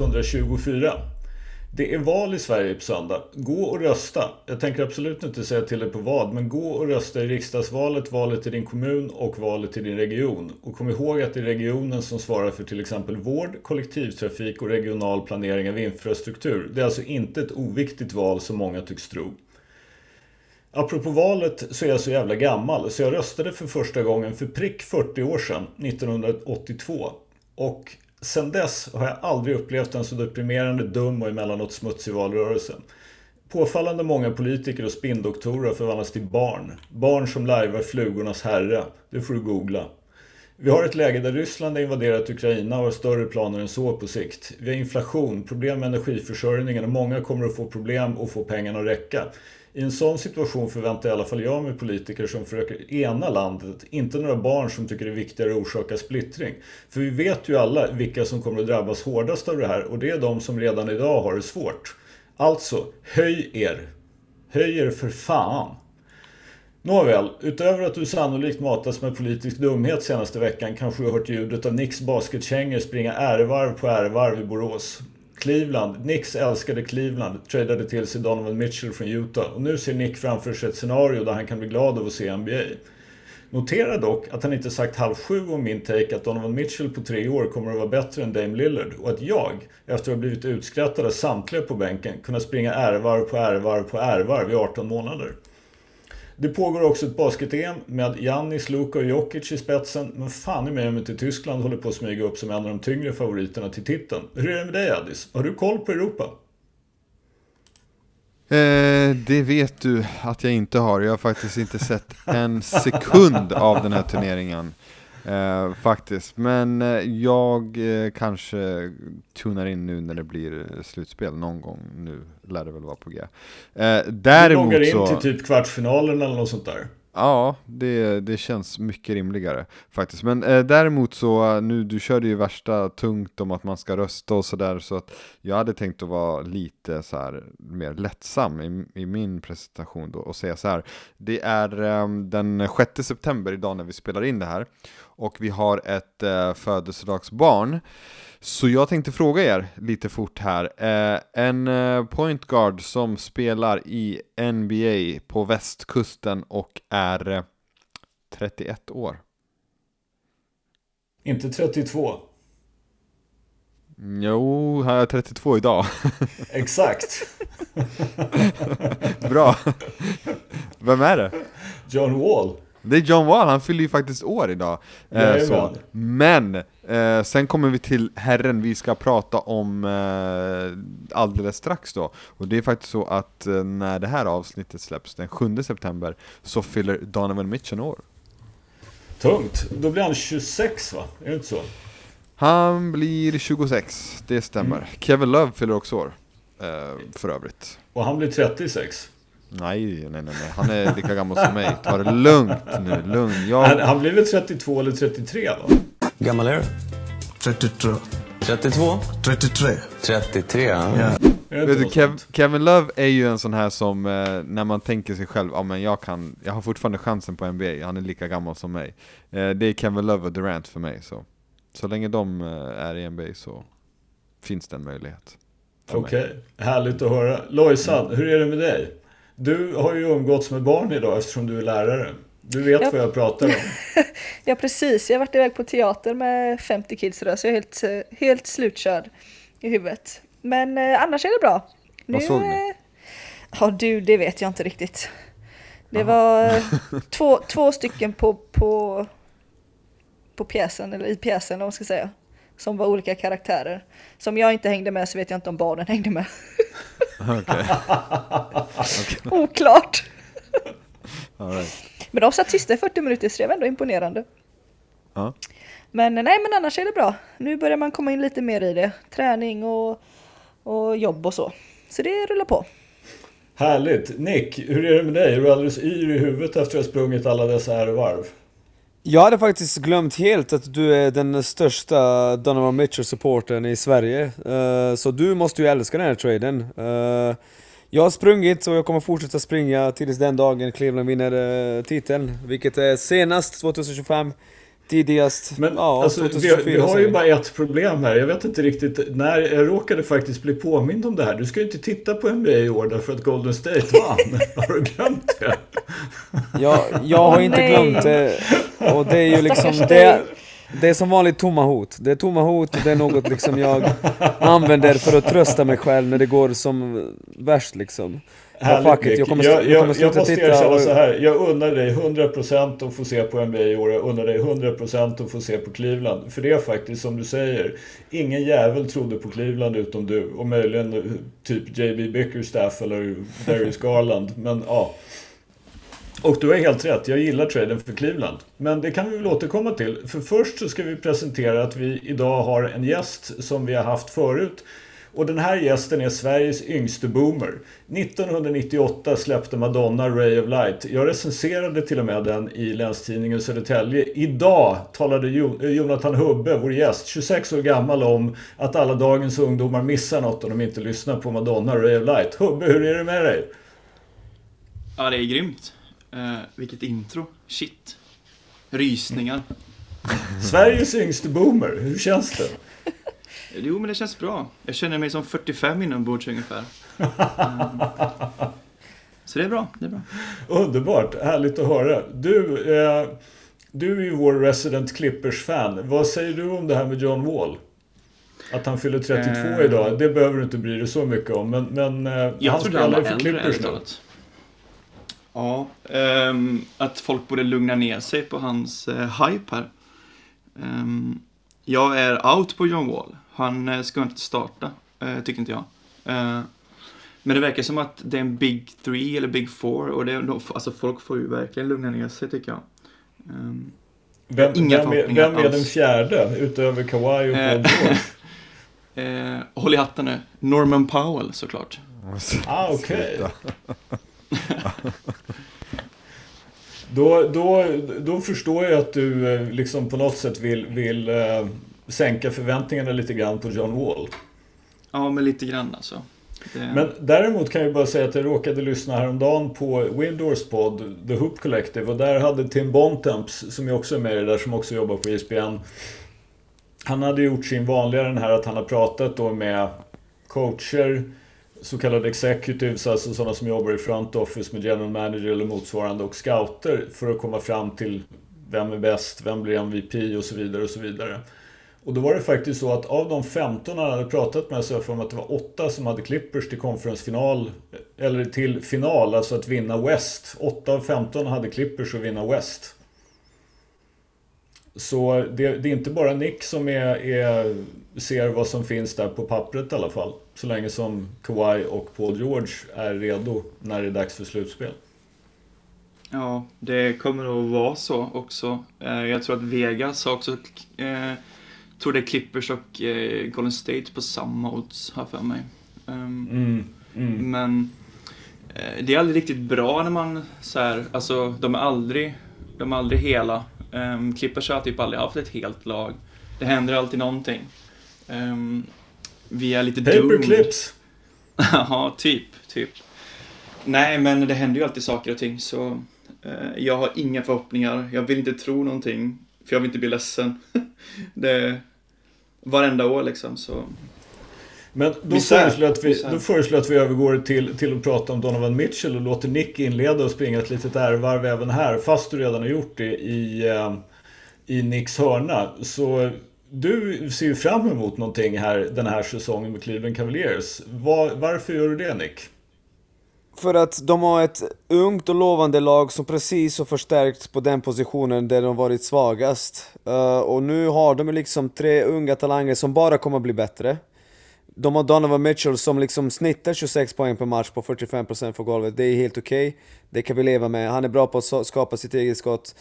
124. Det är val i Sverige på söndag. Gå och rösta. Jag tänker absolut inte säga till dig på vad, men gå och rösta i riksdagsvalet, valet i din kommun och valet i din region. Och kom ihåg att det är regionen som svarar för till exempel vård, kollektivtrafik och regional planering av infrastruktur. Det är alltså inte ett oviktigt val som många tycks tro. Apropå valet så är jag så jävla gammal så jag röstade för första gången för prick 40 år sedan, 1982. Och sen dess har jag aldrig upplevt en så deprimerande, dum och emellanåt smutsig valrörelse. Påfallande många politiker och spindoktorer har förvandlats till barn. Barn som lajvar flugornas herre. Det får du googla. Vi har ett läge där Ryssland har invaderat Ukraina och har större planer än så på sikt. Vi har inflation, problem med energiförsörjningen och många kommer att få problem att få pengarna att räcka. I en sån situation förväntar i alla fall jag mig politiker som försöker ena landet, inte några barn som tycker det är viktigare att orsaka splittring. För vi vet ju alla vilka som kommer att drabbas hårdast av det här och det är de som redan idag har det svårt. Alltså, höj er! Höj er för fan! Nåväl, utöver att du sannolikt matats med politisk dumhet senaste veckan kanske du har hört ljudet av Nicks basketkängor springa ärevarv på ärevarv i Borås. Cleveland. Knicks älskade Cleveland, tradade till sig Donovan Mitchell från Utah och nu ser Nick framför sig ett scenario där han kan bli glad av att se NBA. Notera dock att han inte sagt halv sju om min take att Donovan Mitchell på tre år kommer att vara bättre än Dame Lillard och att jag, efter att ha blivit utskrattad av samtliga på bänken, kunnat springa ärvar på ärvar på ärvar i 18 månader. Det pågår också ett basket-EM med Jannis, Luka och Jokic i spetsen. Men fan i mig om inte Tyskland håller på att smyga upp som en av de tyngre favoriterna till titeln. Hur är det med dig Addis? Har du koll på Europa? Eh, det vet du att jag inte har. Jag har faktiskt inte sett en sekund av den här turneringen. Eh, faktiskt, men eh, jag eh, kanske tunar in nu när det blir slutspel någon gång nu, lär det väl vara på G. Eh, däremot du loggar in så... till typ kvartsfinalen eller något sånt där? Ja, det, det känns mycket rimligare faktiskt. Men eh, däremot så, nu du körde ju värsta tungt om att man ska rösta och sådär, så att jag hade tänkt att vara lite så här mer lättsam i, i min presentation då och säga så här. Det är eh, den 6 september idag när vi spelar in det här och vi har ett eh, födelsedagsbarn så jag tänkte fråga er lite fort här. Eh, en eh, point guard som spelar i NBA på västkusten och är eh, 31 år. Inte 32. Jo, han är 32 idag. Exakt. Bra. Vem är det? John Wall. Det är John Wall, han fyller ju faktiskt år idag. Eh, så. Men, eh, sen kommer vi till herren vi ska prata om eh, alldeles strax då. Och det är faktiskt så att eh, när det här avsnittet släpps, den 7 september, så fyller Donovan Mitchell år. Tungt. Då blir han 26 va? Är det inte så? Han blir 26, det stämmer. Mm. Kevin Love fyller också år, eh, för övrigt. Och han blir 36? Nej, nej, nej, nej. Han är lika gammal som mig. Ta det lugnt nu, lugn. Jag... Han, han blir väl 32 eller 33 va? gammal är du? 32. 32? 33. 33, ja. ja. Vet du, Kev, Kevin Love är ju en sån här som, eh, när man tänker sig själv, ja men jag kan, jag har fortfarande chansen på NBA, han är lika gammal som mig. Eh, det är Kevin Love och Durant för mig, så. Så länge de eh, är i NBA så finns det en möjlighet. Okej, okay. härligt att höra. Lojsan, hur är det med dig? Du har ju umgåtts med barn idag eftersom du är lärare. Du vet ja. vad jag pratar om. ja, precis. Jag har varit iväg på teater med 50 kids idag, så jag är helt, helt slutkörd i huvudet. Men eh, annars är det bra. Vad såg ni? Eh, ja, du, det vet jag inte riktigt. Det Aha. var eh, två, två stycken på, på, på pjäsen, eller i pjäsen, om man ska säga. Som var olika karaktärer. Som jag inte hängde med så vet jag inte om barnen hängde med. okay. Oklart. right. Men de satt tysta i 40 minuter, så det var ändå imponerande. Ja. Men nej, men annars är det bra. Nu börjar man komma in lite mer i det. Träning och, och jobb och så. Så det rullar på. Härligt! Nick, hur är det med dig? Är du alldeles yr i huvudet efter att ha sprungit alla dessa ärevarv? Jag hade faktiskt glömt helt att du är den största Donovan Mitchell-supporten i Sverige. Uh, så du måste ju älska den här traden. Uh, jag har sprungit och jag kommer fortsätta springa tills den dagen Cleveland vinner uh, titeln. Vilket är senast 2025. Tidigast, Men ja, alltså, vi, 2024 vi har ju bara ett problem här. Jag vet inte riktigt när jag råkade faktiskt bli påmind om det här. Du ska ju inte titta på NBA i år därför att Golden State vann. har du glömt det? Jag, jag har inte glömt det, och det är ju liksom, det, det är som vanligt tomma hot. Det är tomma hot, det är något liksom jag använder för att trösta mig själv när det går som värst liksom. Härligt, fuck it, jag kommer, jag, jag, jag, kommer jag måste titta erkänna och, så här. Jag unnar dig 100% att få se på NBA i år. Jag unnar dig 100% att få se på Cleveland. För det är faktiskt som du säger. Ingen jävel trodde på Cleveland utom du. Och möjligen eh, typ JB Bickerstaff eller Darius Garland. Men ja. Och du har helt rätt, jag gillar traden för Cleveland. Men det kan vi väl återkomma till. För först så ska vi presentera att vi idag har en gäst som vi har haft förut. Och den här gästen är Sveriges yngste boomer. 1998 släppte Madonna Ray of Light. Jag recenserade till och med den i Länstidningen Södertälje. Idag talade eh, Jonathan Hubbe, vår gäst, 26 år gammal, om att alla dagens ungdomar missar något om de inte lyssnar på Madonna Ray of Light. Hubbe, hur är det med dig? Ja, det är grymt. Eh, vilket intro. Shit. Rysningar. Sveriges yngste boomer, hur känns det? Jo, men det känns bra. Jag känner mig som 45 inombords ungefär. Mm. Så det är bra, det är bra. Underbart, härligt att höra. Du, eh, du är ju vår Resident Clippers-fan. Vad säger du om det här med John Wall? Att han fyller 32 Eh. idag, det behöver du inte bry dig så mycket om. Men, men eh, Jag han spelar ju för Clippers nu. Ja, ehm, att folk borde lugna ner sig på hans eh, hype här. Ehm, jag är out på John Wall. Han eh, ska inte starta, eh, tycker inte jag. Eh, men det verkar som att det är en Big Three eller Big Four och det, alltså folk får ju verkligen lugna ner sig tycker jag. Ehm, Vem, Inga vem, är, vem är den fjärde utöver Kawhi och Paul. George? håll i hatten nu. Norman Powell såklart. Ah, okej. Då, då, då förstår jag att du liksom på något sätt vill, vill sänka förväntningarna lite grann på John Wall. Ja, men lite grann alltså. Det, Men däremot kan jag bara säga att jag råkade lyssna häromdagen på Windors podd, The Hoop Collective, och där hade Tim Bontemps, som ju också är med i det där, som också jobbar på ESPN, han hade gjort sin vanliga den här att han har pratat då med coacher, så kallade executives, alltså sådana som jobbar i front office med general manager eller motsvarande, och scouter för att komma fram till vem är bäst, vem blir MVP och så vidare och så vidare. Och då var det faktiskt så att av de 15 han hade pratat med så har jag för mig att det var 8 som hade Clippers till konferensfinal. Eller till final, alltså att vinna West. 8 av 15 hade Clippers att vinna West. Så det, det är inte bara Nick som är, är, ser vad som finns där på pappret i alla fall. Så länge som Kawhi och Paul George är redo när det är dags för slutspel. Ja, det kommer att vara så också. Eh, jag tror att Vegas har också, eh, tror det är Clippers och eh, Golden State på samma odds, jag för mig. Um, Mm, mm. Men eh, det är aldrig riktigt bra när man så här, alltså de är aldrig, de är aldrig hela. Um, Clippers har typ aldrig haft ett helt lag. Det händer alltid någonting. Um, vi är lite doomed. Paperclips! Ja, typ, typ. Nej, men det händer ju alltid saker och ting, så eh, jag har inga förhoppningar. Jag vill inte tro någonting, för jag vill inte bli ledsen. det varenda år liksom, så... Men då Misär. föreslår, att vi, Misär. då föreslår att vi övergår till, till att prata om Donovan Mitchell och låter Nick inleda och springa ett litet ärvarv även här. Fast du redan har gjort det i, eh, i Nicks hörna. Så du ser ju fram emot någonting här den här säsongen med Cleveland Cavaliers. Var, varför gör du det Nick? För att de har ett ungt och lovande lag som precis har förstärkts på den positionen där de varit svagast. Uh, och nu har de liksom tre unga talanger som bara kommer bli bättre. De har Donovan Mitchell som liksom snittar 26 poäng per match på 45% för golvet. Det är helt okej. Det kan vi leva med. Han är bra på att skapa sitt eget skott.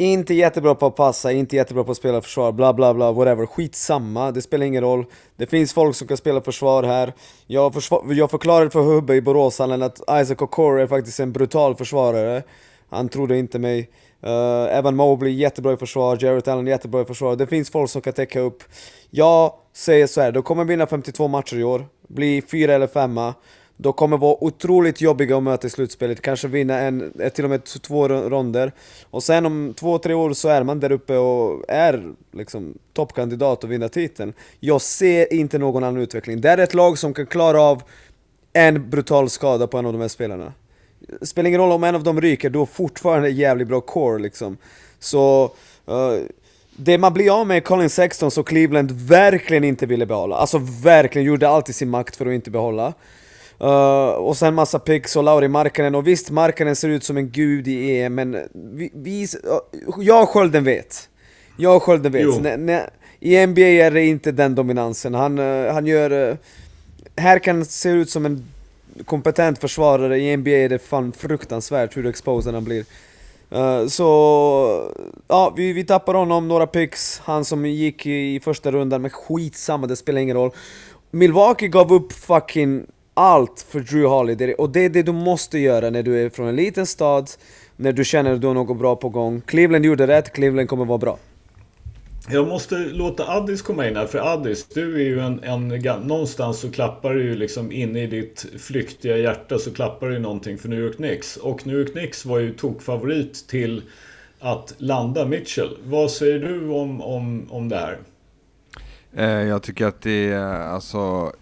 Inte jättebra på att passa, inte jättebra på att spela försvar, bla bla bla, whatever. Skitsamma, det spelar ingen roll. Det finns folk som kan spela försvar här. Jag, försvar, jag förklarade för Hubbe i Boråshallen att Isaac Okoro är faktiskt en brutal försvarare. Han trodde inte mig. Uh, Evan Mobley jättebra i försvar, Jarrett Allen jättebra i försvar. Det finns folk som kan täcka upp. Jag säger så här, de kommer vinna 52 matcher i år, bli fyra eller femma. De kommer vara otroligt jobbiga att möta i slutspelet, kanske vinna en, eh, till och med två ronder. Och sen om två, tre år så är man där uppe och är liksom toppkandidat att vinna titeln. Jag ser inte någon annan utveckling. Det är ett lag som kan klara av en brutal skada på en av de här spelarna. Spelar ingen roll om en av dem ryker, du har fortfarande jävligt bra core liksom. Så... Uh, det man blir av med är Colin Sexton som Cleveland verkligen inte ville behålla. Alltså verkligen, gjorde allt i sin makt för att inte behålla. Uh, och sen massa picks och Lauri Markkanen, och visst Markkanen ser ut som en gud i EM, men vi, vi, uh, jag och Skölden vet. Jag och Skölden vet. N I NBA är det inte den dominansen. Han, uh, han gör... här kan se ut som en kompetent försvarare, i NBA är det fan fruktansvärt hur exposed han blir. Uh, så, ja, vi, vi tappar honom, några picks, han som gick i första rundan, men skitsamma, det spelar ingen roll. Milwaukee gav upp fucking allt för Drew Holiday, och det är det du måste göra när du är från en liten stad, när du känner att du har något bra på gång. Cleveland gjorde rätt, Cleveland kommer vara bra. Jag måste låta Addis komma in här, för Addis, du är ju en, en... Någonstans så klappar du ju liksom inne i ditt flyktiga hjärta så klappar du någonting för New York Knicks. Och New York Knicks var ju tokfavorit till att landa Mitchell. Vad säger du om, om, om det här? Eh, jag tycker att det är, alltså,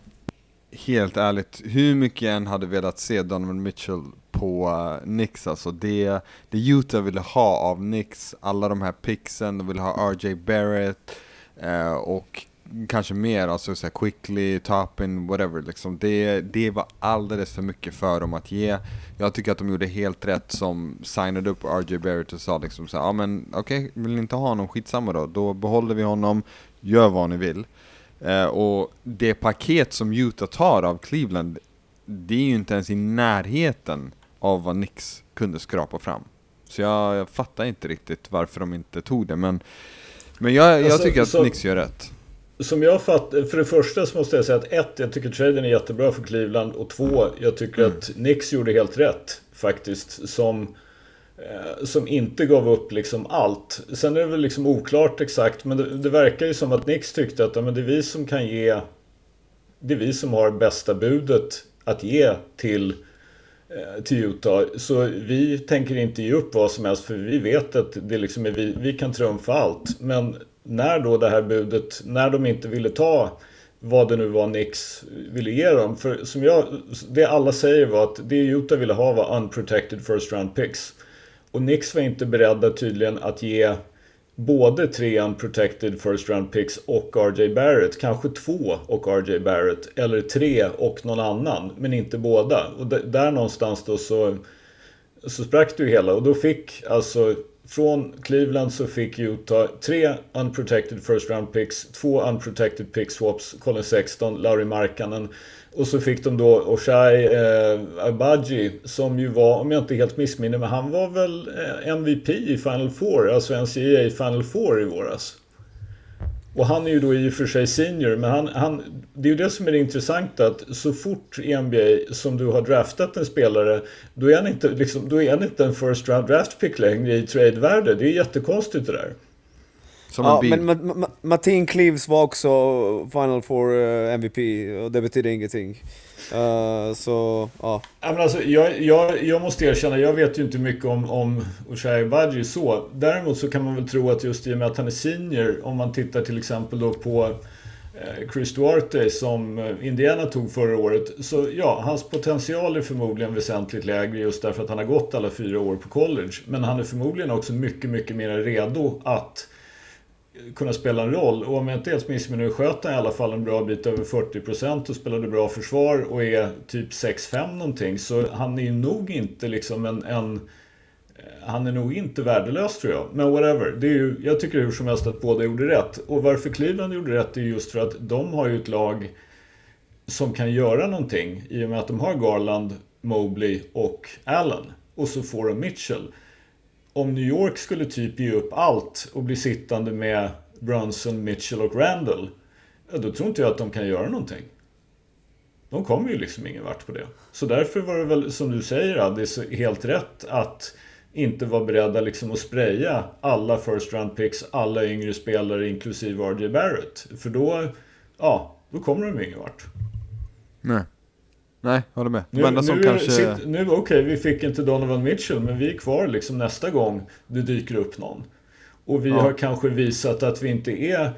helt ärligt, hur mycket jag än hade velat se Donovan Mitchell på Nix, Knicks alltså. Det, det Utah ville ha av Knicks, alla de här pixen, de ville ha RJ Barrett eh, och kanske mer, alltså så quickly, toppin, whatever liksom. Det, det var alldeles för mycket för dem att ge. Jag tycker att de gjorde helt rätt som signade upp RJ Barrett och sa liksom så ja men okej, okay, vill ni inte ha honom, skitsamma då. Då behåller vi honom, gör vad ni vill. Uh, och det paket som Utah tar av Cleveland, det är ju inte ens i närheten av vad Nix kunde skrapa fram. Så jag, jag fattar inte riktigt varför de inte tog det, men, men jag, jag alltså, tycker att så, Nix gör rätt. Som jag fattar, för det första så måste jag säga att ett, jag tycker traden är jättebra för Cleveland och två, jag tycker mm. att Nix gjorde helt rätt faktiskt. Som, eh, Eh, som inte gav upp liksom allt. Sen är det väl liksom oklart exakt, men det, det verkar ju som att Nix tyckte att ja, men det är vi som kan ge, det är vi som har bästa budet att ge till eh, till Utah. Så vi tänker inte ge upp vad som helst för vi vet att det liksom är vi, vi kan trumfa allt. Men när då det här budet, när de inte ville ta vad det nu var Nix ville ge dem. För som jag, det alla säger var att det Utah ville ha var unprotected first round picks. Och Nix var inte beredda tydligen att ge både tre unprotected first round picks och RJ Barrett. Kanske två och RJ Barrett. Eller tre och någon annan. Men inte båda. Och där någonstans då så, så sprack det ju hela. Och då fick alltså från Cleveland så fick Utah tre unprotected first round picks, två unprotected pick swaps, Colin Sexton, Larry Markkanen och så fick de då Oshai eh, Abaji som ju var, om jag inte helt missminner men han var väl eh, MVP i Final Four, alltså NCAA Final Four i våras. Och han är ju då i och för sig senior, men han, han, det är ju det som är det intressanta att så fort i NBA som du har draftat en spelare, då är han inte, liksom, då är han inte en first round draft pick längre i trade-värde. Det är jättekonstigt det där. Som ja, men Martin Cleaves var också Final Four uh, MVP och det betyder ingenting. Uh, så, ja. ja men alltså, jag, jag, jag måste erkänna, jag vet ju inte mycket om, om Oshai Badji så. Däremot så kan man väl tro att just i och med att han är senior, om man tittar till exempel då på eh, Chris Duarte som Indiana tog förra året. Så ja, hans potential är förmodligen väsentligt lägre just därför att han har gått alla fyra år på college. Men han är förmodligen också mycket, mycket mer redo att kunna spela en roll. Och om jag inte helt missminner mig sköt han i alla fall en bra bit över 40% och spelade bra försvar och är typ 6-5 någonting. Så han är nog inte liksom en, en eh, han är nog inte värdelös tror jag. Men whatever. Det är ju, jag tycker hur som helst att båda gjorde rätt. Och varför Cleveland gjorde rätt är just för att de har ju ett lag som kan göra någonting i och med att de har Garland, Mobley och Allen. Och så får de Mitchell om New York skulle typ ge upp allt och bli sittande med Brunson, Mitchell och Randall. Ja, då tror inte jag att de kan göra någonting. De kommer ju liksom ingen vart på det. Så därför var det väl som du säger Addis, helt rätt att inte vara beredda liksom att spraya alla first round picks, alla yngre spelare inklusive RJ Barrett. För då, ja, då kommer de ingen vart. Nej. Nej, håller med. Nu, enda som nu, kanske... sitt, nu okej, vi fick inte Donovan Mitchell, men vi är kvar liksom nästa gång det dyker upp någon. Och vi Ja. har kanske visat att vi inte är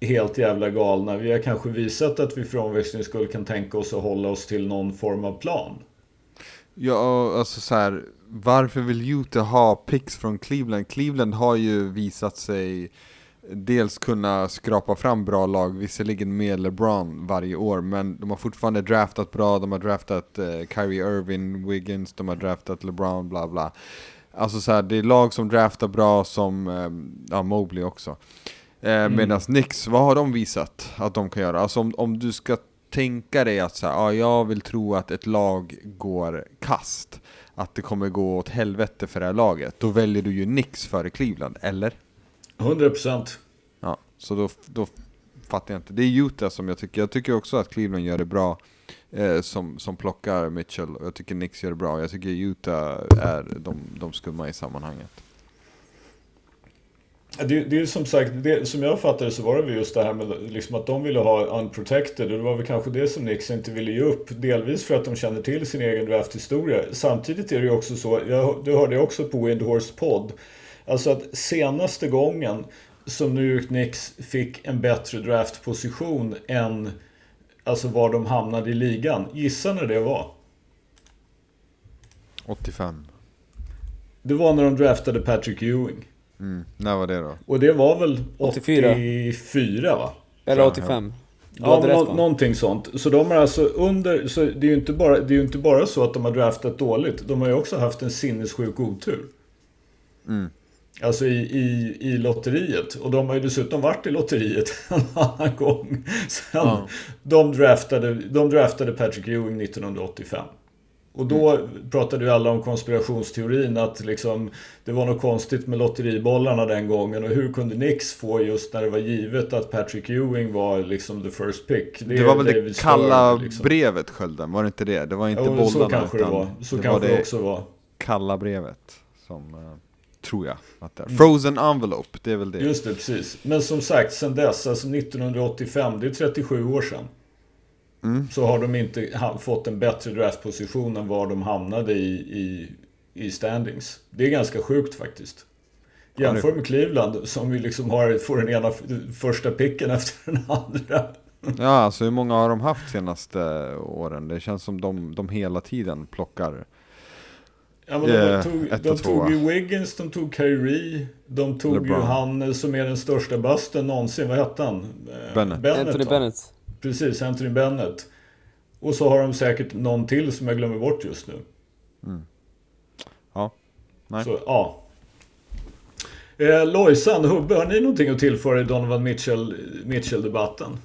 helt jävla galna. Vi har kanske visat att vi för omväxlings skull kan tänka oss att hålla oss till någon form av plan. Ja, alltså så här, varför vill Utah ha picks från Cleveland? Cleveland har ju visat sig dels kunna skrapa fram bra lag, visserligen med LeBron varje år, men de har fortfarande draftat bra, de har draftat eh, Kyrie Irving, Wiggins, de har draftat LeBron, bla bla. Alltså så här, det är lag som draftar bra som, eh, ja Mobley också. Eh, Medan Knicks, vad har de visat att de kan göra? Alltså om, om du ska tänka dig att så här, ja, jag vill tro att ett lag går kast, att det kommer gå åt helvete för det här laget, då väljer du ju Knicks före Cleveland, eller? 100%. Ja, så då, då fattar jag inte. Det är Utah som jag tycker, jag tycker också att Cleveland gör det bra eh, som, som plockar Mitchell, jag tycker Knicks gör det bra. Jag tycker Utah är de, de skumma i sammanhanget. Det, det är som sagt, det, som jag fattade så var det just det här med liksom att de ville ha unprotected och det var väl kanske det som Knicks inte ville ge upp. Delvis för att de känner till sin egen drafthistoria. Samtidigt är det ju också så, jag, det hörde jag också på Windhorse podd, alltså att senaste gången som New York Knicks fick en bättre draftposition än alltså var de hamnade i ligan. Gissa när det var? 85. Det var när de draftade Patrick Ewing. Mm. När var det då? Och det var väl 84. 84 va? Eller Ja, 85. Du Ja, nå- någonting sånt. Så de har alltså under, så det är ju inte bara, det är inte bara så att de har draftat dåligt. De har ju också haft en sinnessjuk otur. Mm. Alltså i, i, i lotteriet. Och de har ju dessutom varit i lotteriet en annan gång. Sen Ja. de, draftade, de draftade Patrick Ewing 1985. Och då Mm. pratade ju alla om konspirationsteorin att liksom det var något konstigt med lotteribollarna den gången och hur kunde Nix få just när det var givet att Patrick Ewing var liksom the first pick. Det, är var väl David det Stern, kalla liksom. brevet Skölden, var det inte det? Det var inte Jo, bollarna så kanske det utan var. Så det kanske var det det också var. kalla brevet. Som, eh, tror jag att det är. Frozen envelope, det är väl det. Just det, precis. Men som sagt, sen dess, alltså 1985, det är 37 år sedan. Mm. Så har de inte fått en bättre draftposition än var de hamnade i, i, i standings. Det är ganska sjukt faktiskt. Jämför med Cleveland som vi liksom har, får den ena första picken efter den andra. Ja, alltså hur många har de haft senaste åren? Det känns som de, de hela tiden plockar. Ja, men Eh, de tog, ett de tog ju Wiggins, de tog Kyrie, de tog LeBron. ju han som är den största busten någonsin. Vad hette han? Eh, Bennett. Anthony va? Bennett. Precis, Anthony Bennett. Och så har de säkert någon till som jag glömmer bort just nu. Ja, nej. Så, ja. Eh, Lojsan, Hubbe, har ni någonting att tillföra i Donovan Mitchell, Mitchell-debatten?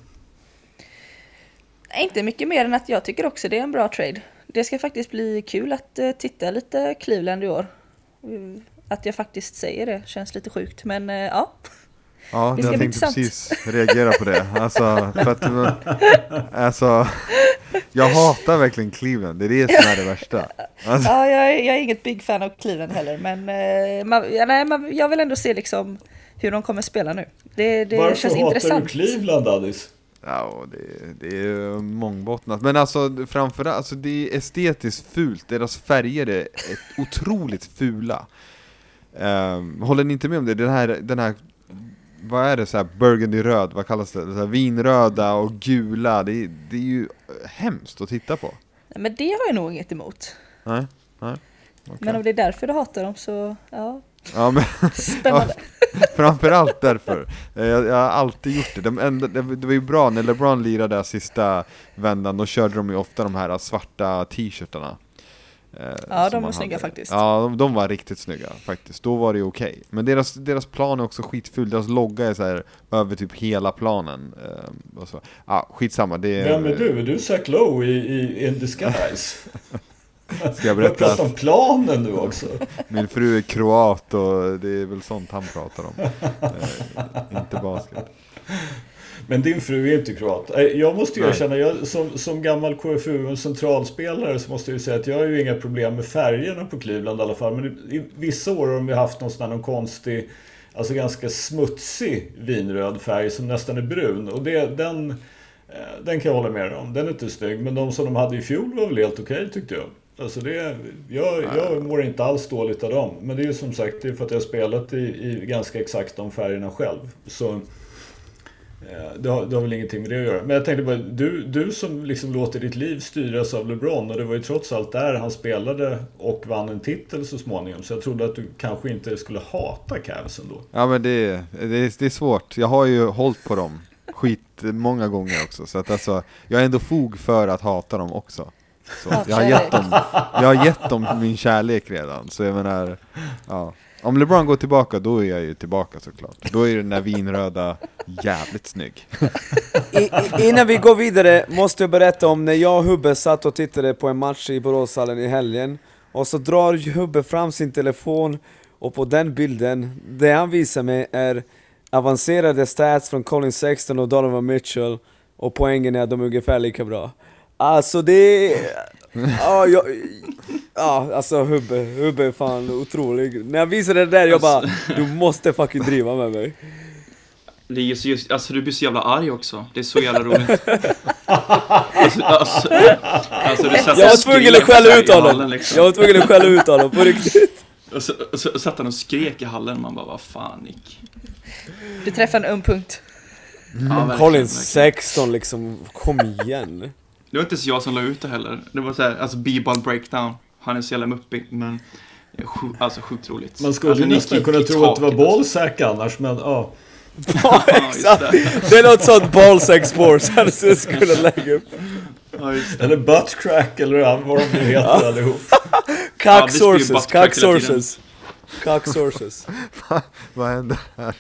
Nej, Inte mycket mer än att jag tycker också det är en bra trade. Det ska faktiskt bli kul att eh, titta lite Cleveland i år. Mm, Att jag faktiskt säger det känns lite sjukt, men eh, ja. Ja, jag tänkte intressant. precis reagera på det. Alltså, för att, alltså, jag hatar verkligen Cleveland, det är det som är det värsta. Alltså, ja jag, är, jag är inget big fan av Cleveland heller, men eh, man, ja, nej, man, jag vill ändå se liksom hur de kommer spela nu. Det, det Varför känns hatar intressant. du Cleveland, Addis? Ja, det, det är mångbottnat. Men alltså, framförallt, alltså, det är estetiskt fult. Deras färger är ett otroligt fula. Um, håller ni inte med om det? Den här, den här vad är det så här burgundy-röd, vad kallas det? Så vinröda och gula, det, är- det är ju hemskt att titta på. Nej, Men det har jag nog inget emot. Nej, nej. okej. Men om det är därför du hatar dem så, ja, Ja, men spännande. Framförallt därför. Eh, Jag, jag har alltid gjort det. De enda, det. Det var ju bra när LeBron lirade där sista vändan, då körde de ju ofta de här svarta t-shirtarna. eh, Ja, de var snygga hade. faktiskt. Ja, de, de var riktigt snygga faktiskt. Då var det okej. Men deras, deras plan är också skitful. Deras logga är så här över typ hela planen. eh, Och så. Ja, skitsamma. Det är, Vem är du? Är du Zach Lowe i, i In Disguise? Ska jag berätta att om planen nu också. min fru är kroat och det är väl sånt han pratar om. Eh, inte basket. Men din fru är inte kroat. Eh, Jag måste ju erkänna, jag, som, som gammal KFU centralspelare så måste jag ju säga att jag har ju inga problem med färgerna på Cleveland i alla fall. Men i, i vissa år har de ju haft någon sån här någon konstig, alltså ganska smutsig vinröd färg som nästan är brun. Och det, den, Eh, Den kan jag hålla med om. Den är inte snygg. Men de som de hade i fjol var väl helt okej tyckte jag. Alltså det, jag, jag mår inte alls dåligt av dem. Men det är ju som sagt det är för att jag har spelat i, i ganska exakt de färgerna själv. Så eh, det har, det har väl ingenting med det att göra. Men jag tänkte bara, du, du som liksom låter ditt liv styras av LeBron och det var ju trots allt där han spelade och vann en titel så småningom. Så jag trodde att du kanske inte skulle hata Cavs ändå. Ja men det, det, är- det är svårt, jag har ju hållit på dem skit många gånger också Så att alltså, jag har ändå fog för att hata dem också så, jag, har gett dem, jag har gett dem min kärlek redan, så jag menar ja. Om LeBron går tillbaka, då är jag ju tillbaka såklart. Då är den där vinröda jävligt snygg. I, innan vi går vidare måste jag berätta om när jag och Hubbe satt och tittade på en match i Boråshallen i helgen. Och så drar Hubbe fram sin telefon och på den bilden, det han visar mig är avancerade stats från Colin Sexton och Donovan Mitchell. Och poängen är att de är ungefär lika bra Alltså det. Ja, jag, ja alltså Hubbe, Hubbe är fan otrolig När jag visade det där jag bara, du måste fucking driva med mig Det är just, just, alltså du blir så jävla arg också. Det är så jävla roligt. alltså, alltså, alltså du satt Jag var tvungen att skälla ut honom! liksom. Jag var tvungen att skälla ut honom på riktigt Och så, och så satt han och skrek i hallen. Man bara, vad fan Nick. Du träffade en öm punkt. Ja, verkligen, Colin verkligen. 16 liksom, kom igen Det var inte så jag som la ut det heller. Det var så här, alltså b-ball breakdown. Han är så jävla muppig, men det är sju- alltså sjukt roligt. Man skulle alltså, nästan kunna tro att det var alltså. ballsack annars, men ja. Ja exakt! det. Är något sånt ballsack sports han skulle lägga upp Ja. Eller buttcrack eller vad de nu heter allihop. Cock sources, cock sources Cock sources Vad händer här?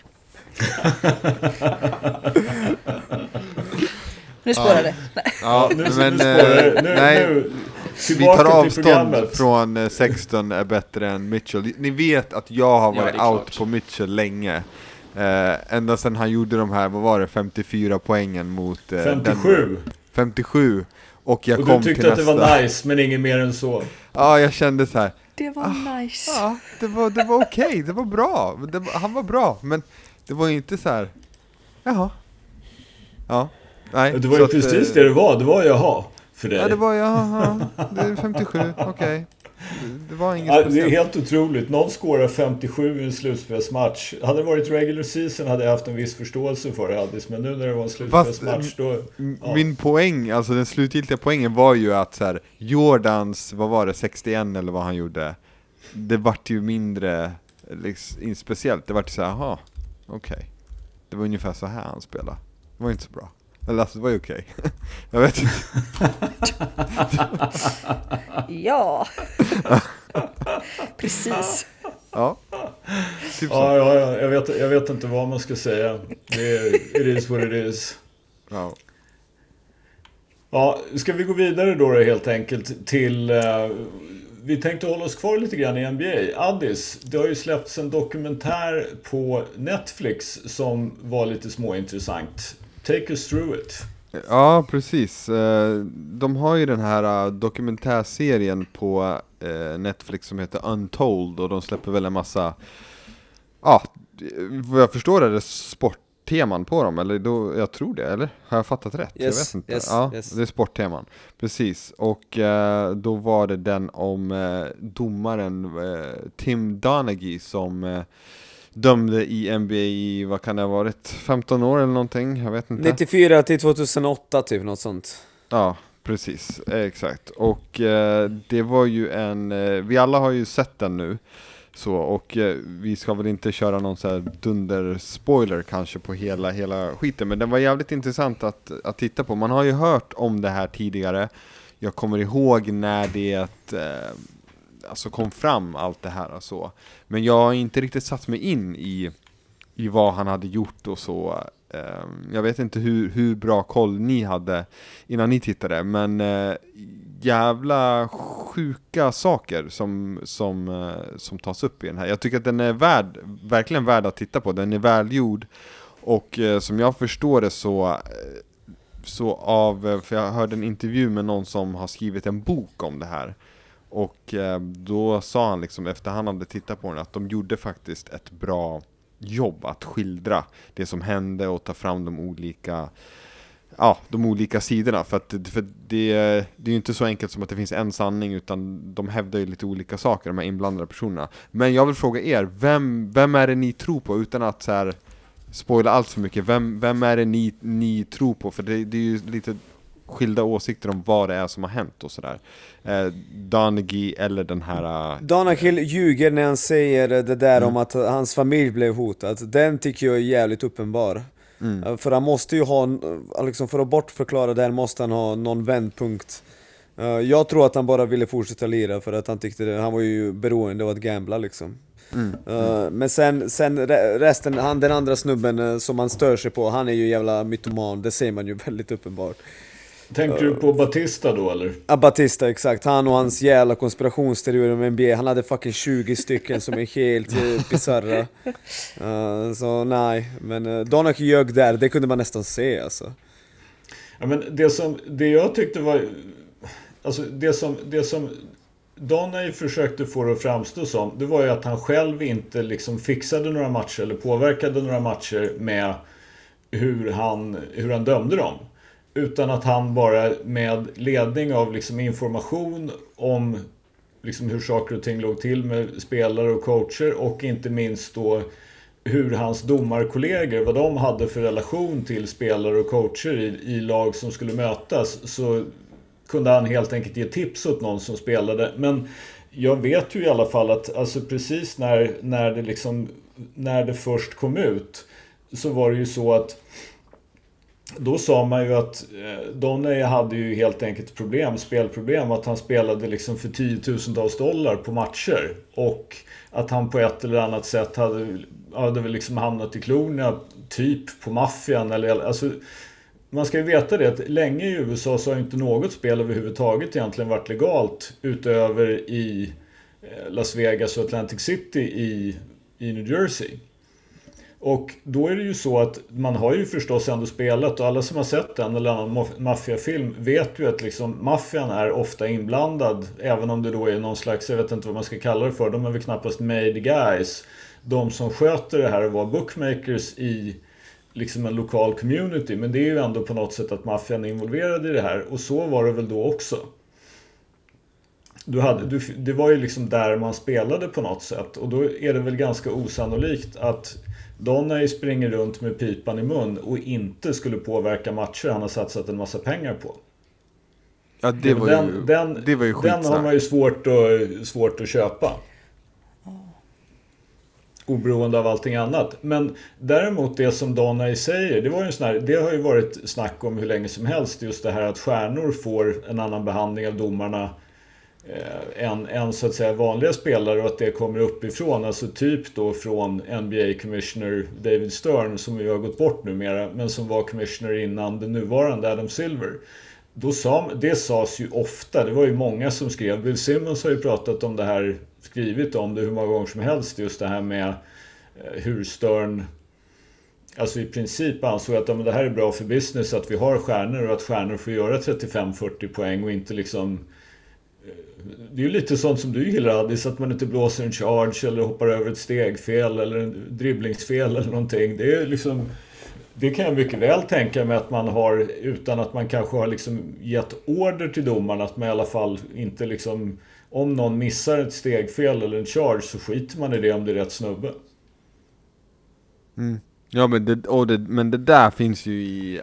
Nu spårar det. Nej. Ja, Nu, men nu eh. Nu, nej, nu, vi tar till avstånd från eh, 16 är bättre än Mitchell. Ni vet att jag har Ja, varit är out klart. på Mitchell länge. Eh, ända sedan han gjorde de här, vad var det, 54 poängen mot eh, 57. Denver. 57. Och jag Och kom du tyckte till att det nästa. var nice, men inget mer än så. Ja, jag kände så här. Det var nice. Ja, det var, det var okej, det var bra. Det, var- han var bra, men det var ju inte så här. Jaha. Ja. Nej, Det var så ju precis eh, det det var. Det var jaha, för dig. Ja, det var jaha. Det är 57, okej. Det- Det var inget Ja, det är helt otroligt. Någon skårar 57 i en slutspelsmatch. Hade det varit regular season hade jag haft en viss förståelse för det, Addis. Men nu när det var en slutspelsmatch då... Ja. Min poäng, alltså den slutgiltiga poängen var ju att så här, Jordans, vad var det, 61 eller vad han gjorde, det vart ju mindre liksom, speciellt. Det vart ju såhär, jaha, okej. Det var ungefär så här han spelade. Det var inte så bra. Eller alltså, det var ju okej. Jag vet inte. Ja. Precis. Ja. Typ så. Ja, ja, ja jag, vet, jag vet inte vad man ska säga. Det är, it is what it is. Ja. Ja, ska vi gå vidare då, då helt enkelt till... eh, vi tänkte hålla oss kvar lite grann i NBA. Addis, det har ju släppts en dokumentär på Netflix som var lite småintressant. Take us through it. Ja, precis. Eh, De har ju den här eh, dokumentärserien på eh, Netflix som heter Untold och de släpper väl en massa, ja, vad jag förstår är det sportteman på dem, eller då, jag tror det, eller? Har jag fattat rätt? jag Yes, vet inte. yes, ja, yes. det är sportteman. Precis, och då var det den om domaren Tim Donaghy som dömde i NBA i, vad kan det ha varit, 15 år eller någonting? Jag vet inte. 94 till 2008 typ, något sånt Ja, precis. Exakt. Och eh, det var ju en, eh, vi alla har ju sett den nu. Så, och eh, vi ska väl inte köra någon så här dunder-spoiler kanske på hela, hela skiten, men den var jävligt intressant att, att titta på. Man har ju hört om det här tidigare. Jag kommer ihåg när det eh, alltså kom fram allt det här och så. Men jag har inte riktigt satt mig in i, i vad han hade gjort och så. Ehm, jag vet inte hur, hur bra koll ni hade innan ni tittade, men eh, jävla sjuka saker som, som, eh, som tas upp i den här. Jag tycker att den är värd, verkligen värd att titta på, den är välgjord. Och eh, som jag förstår det så, så av, för jag hörde en intervju med någon som har skrivit en bok om det här. Och eh, då sa han liksom efter han hade tittat på den att de gjorde faktiskt ett bra jobb att skildra det som hände och ta fram de olika ja, de olika sidorna. För, att, för det, det är ju inte så enkelt som att det finns en sanning, utan de hävdar ju lite olika saker, de här inblandade personerna. Men jag vill fråga er, vem, vem är det ni tror på utan att så här, spoila allt för mycket? Vem, vem är det ni, ni tror på? För det, det är ju lite skilda åsikter om vad det är som har hänt och sådär. Eh, Donaghy eller den här... Uh, Donaghy ljuger när han säger det där om att hans familj blev hotad. Den tycker jag är jävligt uppenbar. Eh, För han måste ju ha, eh, liksom för att bortförklara det här måste han ha någon vändpunkt. Eh, Jag tror att han bara ville fortsätta lira för att han tyckte det, han var ju beroende av att gambla liksom. Eh, Men sen, sen re- resten, han den andra snubben eh, som man stör sig på, han är ju jävla mytoman, det ser man ju väldigt uppenbart. Tänker du på Batista då eller? Ja, Batista, exakt. Han och hans jävla konspirationsteorier om NBA. Han hade fucking 20 stycken som är helt uh, bisarra. Eh, så nej, men uh, Donaghy ljög där, det kunde man nästan se alltså. Ja, men det, som, det jag tyckte var... Alltså det som, det som Donny försökte få det att framstå som, det var ju att han själv inte liksom fixade några matcher eller påverkade några matcher med hur han, hur han dömde dem. Utan att han bara med ledning av liksom information om liksom hur saker och ting låg till med spelare och coacher och inte minst då hur hans domarkollegor, vad de hade för relation till spelare och coacher i, i lag som skulle mötas så kunde han helt enkelt ge tips åt någon som spelade. Men jag vet ju i alla fall att alltså precis när, när, det liksom, när det först kom ut så var det ju så att då sa man ju att Donney Donny hade ju helt enkelt problem, spelproblem. Att han spelade liksom för tiotusentals dollar på matcher. Och att han på ett eller annat sätt hade, hade väl liksom hamnat i klorna typ på maffian. Eller, alltså, man ska ju veta det att länge i USA så har inte något spel överhuvudtaget egentligen varit legalt utöver i eh, Las Vegas och Atlantic City i, i New Jersey. Och då är det ju så att man har ju förstås ändå spelat och alla som har sett en eller annan maffiafilm vet ju att liksom maffian är ofta inblandad. Även om det då är någon slags, jag vet inte vad man ska kalla det för, de är väl knappast made guys. De som sköter det här och var bookmakers i liksom en lokal community. Men det är ju ändå på något sätt att maffian är involverad i det här. Och så var det väl då också. Du hade, du, det var ju liksom där man spelade på något sätt. Och då är det väl ganska osannolikt att Donny springer runt med pipan i mun och inte skulle påverka matcher han har satsat en massa pengar på. ja, det var den, ju, den, det var ju den har skitsnack. man ju svårt att, svårt att köpa. Oberoende av allting annat. Men däremot det som Donny säger, det, var ju en sån här, det har ju varit snack om hur länge som helst. Just det här att stjärnor får en annan behandling av domarna Eh, en, än, så att säga vanliga spelare och att det kommer uppifrån. Alltså typ då från NBA Commissioner David Stern som ju har gått bort numera men som var commissioner innan den nuvarande Adam Silver. Då sa, det sades ju ofta, det var ju många som skrev. Bill Simmons har ju pratat om det här, skrivit om det hur många gånger som helst. Just det här med eh, hur Stern Alltså i princip ansåg att ja, men det här är bra för business att vi har stjärnor och att stjärnor får göra 35-40 poäng och inte liksom det är ju lite sånt som du gillar Addis, att man inte blåser en charge eller hoppar över ett stegfel eller en dribblingsfel eller någonting. Det är liksom... Det kan jag mycket väl tänka mig att man har utan att man kanske har liksom gett order till domarna att man i alla fall inte liksom... Om någon missar ett stegfel eller en charge så skiter man i det om det är rätt snubbe. Mm. Ja men det, och det, men det där finns ju i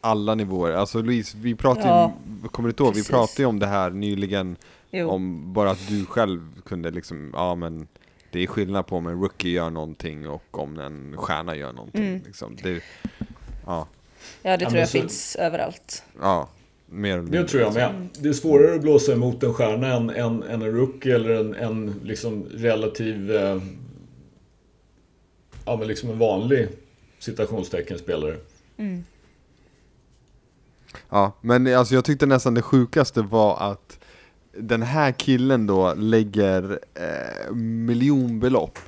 alla nivåer. Alltså Louise, vi pratade Ja, ju, kommer du inte ihåg, vi pratade ju om det här nyligen. Jo. Om bara att du själv kunde liksom, ja men det är skillnad på om en rookie gör någonting och om en stjärna gör någonting. Mm. Liksom. Det, ja, Ja, det Ja, tror jag så- finns överallt. ja, mer eller Det mindre. tror jag med. Det är svårare att blåsa emot en stjärna än, än, än en rookie eller en, en liksom relativ... Eh, ja men liksom en vanlig citationstecken spelare. Mm. Ja, men alltså jag tyckte nästan det sjukaste var att den här killen då lägger eh, miljonbelopp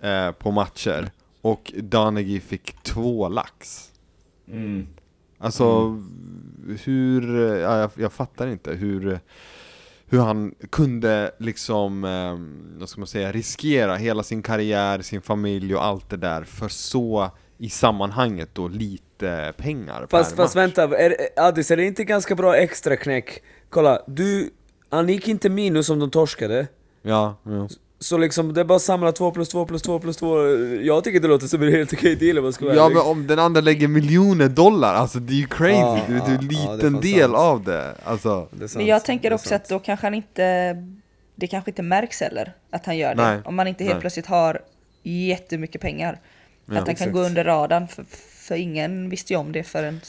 eh, på matcher och Donaghy fick två lax. Mm. Alltså hur, ja, jag, jag fattar inte hur, hur han kunde liksom, eh, vad ska man säga, riskera hela sin karriär, sin familj och allt det där för så i sammanhanget då lite lite pengar Fast, per fast match. vänta, är, Addis, är det inte ganska bra extra knäck? Kolla, du, han gick inte minus om de torskade. Ja, jo. Så liksom, det är bara att samla 2 plus 2 plus 2 plus 2. Jag tycker det låter som en helt okej deal om man ska vara ja ärlig. men om den andra lägger miljoner dollar, alltså det är ju crazy, Ja, du, du är en liten fan del sant. av det, alltså Det Men jag tänker också att då kanske han inte, det kanske inte märks heller att han gör det. Nej, Om man inte helt nej. plötsligt har jättemycket pengar. Ja, att han kan exakt. gå under radarn, för, för ingen visste ju om det förrän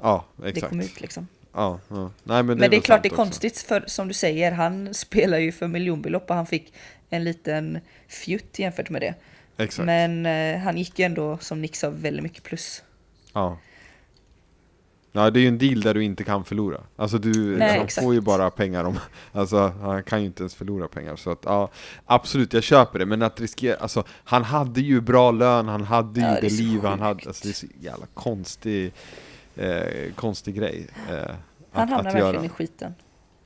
Ja, det kom ut liksom. Ja, ja. Nej, men det, Men det är klart det är också. konstigt för som du säger, han spelar ju för miljonbelopp och han fick en liten fjutt jämfört med det. Exakt. Men eh, han gick ju ändå som Nick sa väldigt mycket plus. Ja. Ja, det är ju en deal där du inte kan förlora. Alltså du Nej, han får ju bara pengar om, alltså han kan ju inte ens förlora pengar. Så att ja, absolut, jag köper det. Men att riskera, alltså han hade ju bra lön, han hade ju Ja, det det liv han hade. Alltså det är så jävla konstig, eh, konstig grej. Eh, Han att, hamnar att verkligen göra. i skiten.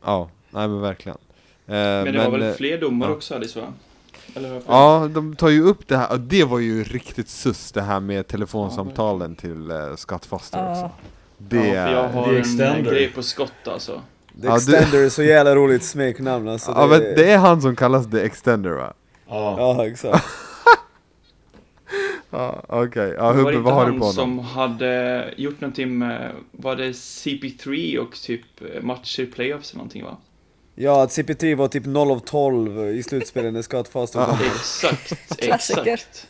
Ja, nej men verkligen. Eh, Men det var väl eh, fler domar ja. också, Alice va? Ja, de tar ju upp det här, och det var ju riktigt sus det här med telefonsamtalen till Scott Foster Ja. också. Det, Ja, för jag har det är en extender. grej på skott alltså. The Ja, du- Extender är så jävla roligt smeknamn alltså. ja, men det är han som kallas The Extender va? Ja. Ja, exakt. Ja, okej. Ja, var det Hubbe, inte vad har du han på som honom? hade gjort någonting med, var det CP3 och typ matcher i playoffs eller någonting va? Ja, att CP3 var typ 0 av 12 i slutspelet när Scott Foster Ja. kom. Exakt, Klassiker. exakt.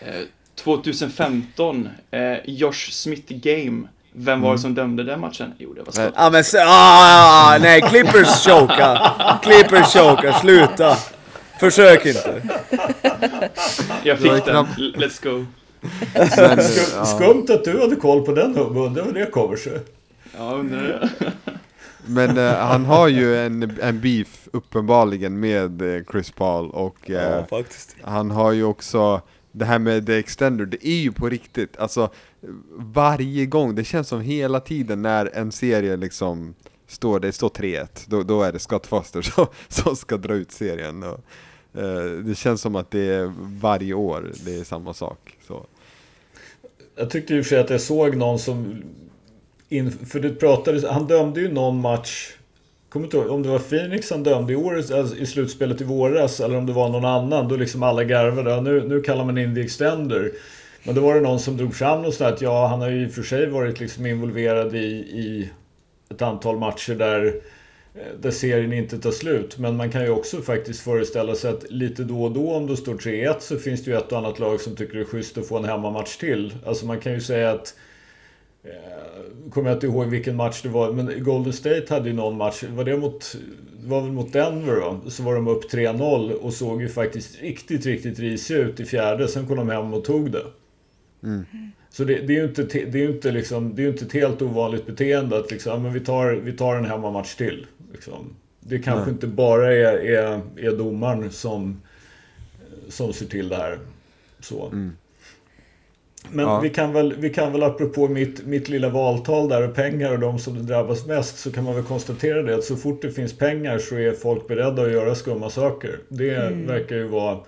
Eh, 2015, eh, Josh Smith Game. Vem var det som dömde den matchen? Jo, det var Scott. Ja men ah, nej, Clippers choka! Clippers choka, sluta! Försök inte! Jag fick den, let's go. Men, eh, Skum, ja. Skumt att du hade koll på den Hubbe, undrar hur det kommer sig. Ja, undrar det. Men eh, han har ju en, en beef uppenbarligen med eh, Chris Paul och eh, Ja, faktiskt. han har ju också det här med The Extender, det är ju på riktigt, alltså varje gång, det känns som hela tiden när en serie liksom står, det står 3-1, då, då är det Scott Foster som, som ska dra ut serien. Och, eh, det känns som att det är varje år, det är samma sak. Så. Jag tyckte i och för sig att jag såg någon som... In, för du pratade, han dömde ju någon match. Kommer inte ihåg om det var Phoenix han dömde i, året, alltså i slutspelet i våras eller om det var någon annan. Då liksom alla garvade. Ja, Nu, nu kallar man in the extender. Men då var det någon som drog fram något sånt att ja, han har ju i och för sig varit liksom involverad i, i ett antal matcher där, eh, där serien inte tar slut. Men man kan ju också faktiskt föreställa sig att lite då och då om det står 3-1 så finns det ju ett och annat lag som tycker det är schysst att få en hemmamatch till. Alltså man kan ju säga att eh, Kommer jag inte ihåg vilken match det var, men Golden State hade ju någon match. Var det mot... Var väl mot Denver då? Så var de upp 3-0 och såg ju faktiskt riktigt, riktigt risiga ut i fjärde. Sen kom de hem och tog det. Så det, det är ju inte, te- det är inte, liksom, det är inte ett helt ovanligt beteende att liksom, men vi, tar, vi tar en hemmamatch till. Liksom. Det kanske Nej. inte bara är, är, är domaren som, som ser till det här. Så. Mm. Men Ja. vi, kan väl, vi kan väl apropå mitt, mitt lilla valtal där och pengar och de som det drabbas mest så kan man väl konstatera det att så fort det finns pengar så är folk beredda att göra skumma saker. Det verkar ju vara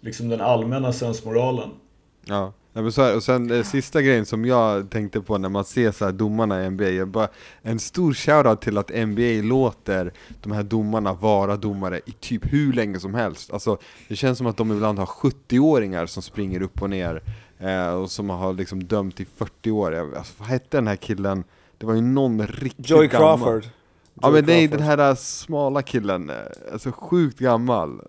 liksom den allmänna sensmoralen. Ja, ja men så här, och sen eh, sista grejen som jag tänkte på när man ser så här domarna i NBA, bara, en stor shoutout till att NBA låter de här domarna vara domare i typ hur länge som helst. Alltså, det känns som att de ibland har 70-åringar som springer upp och ner eh, och som har liksom dömt i 40 år. Alltså, vad hette den här killen? Det var ju någon riktigt Joey gammal. Crawford. Ja Joey men nej, den här äh, smala killen, äh, alltså sjukt gammal.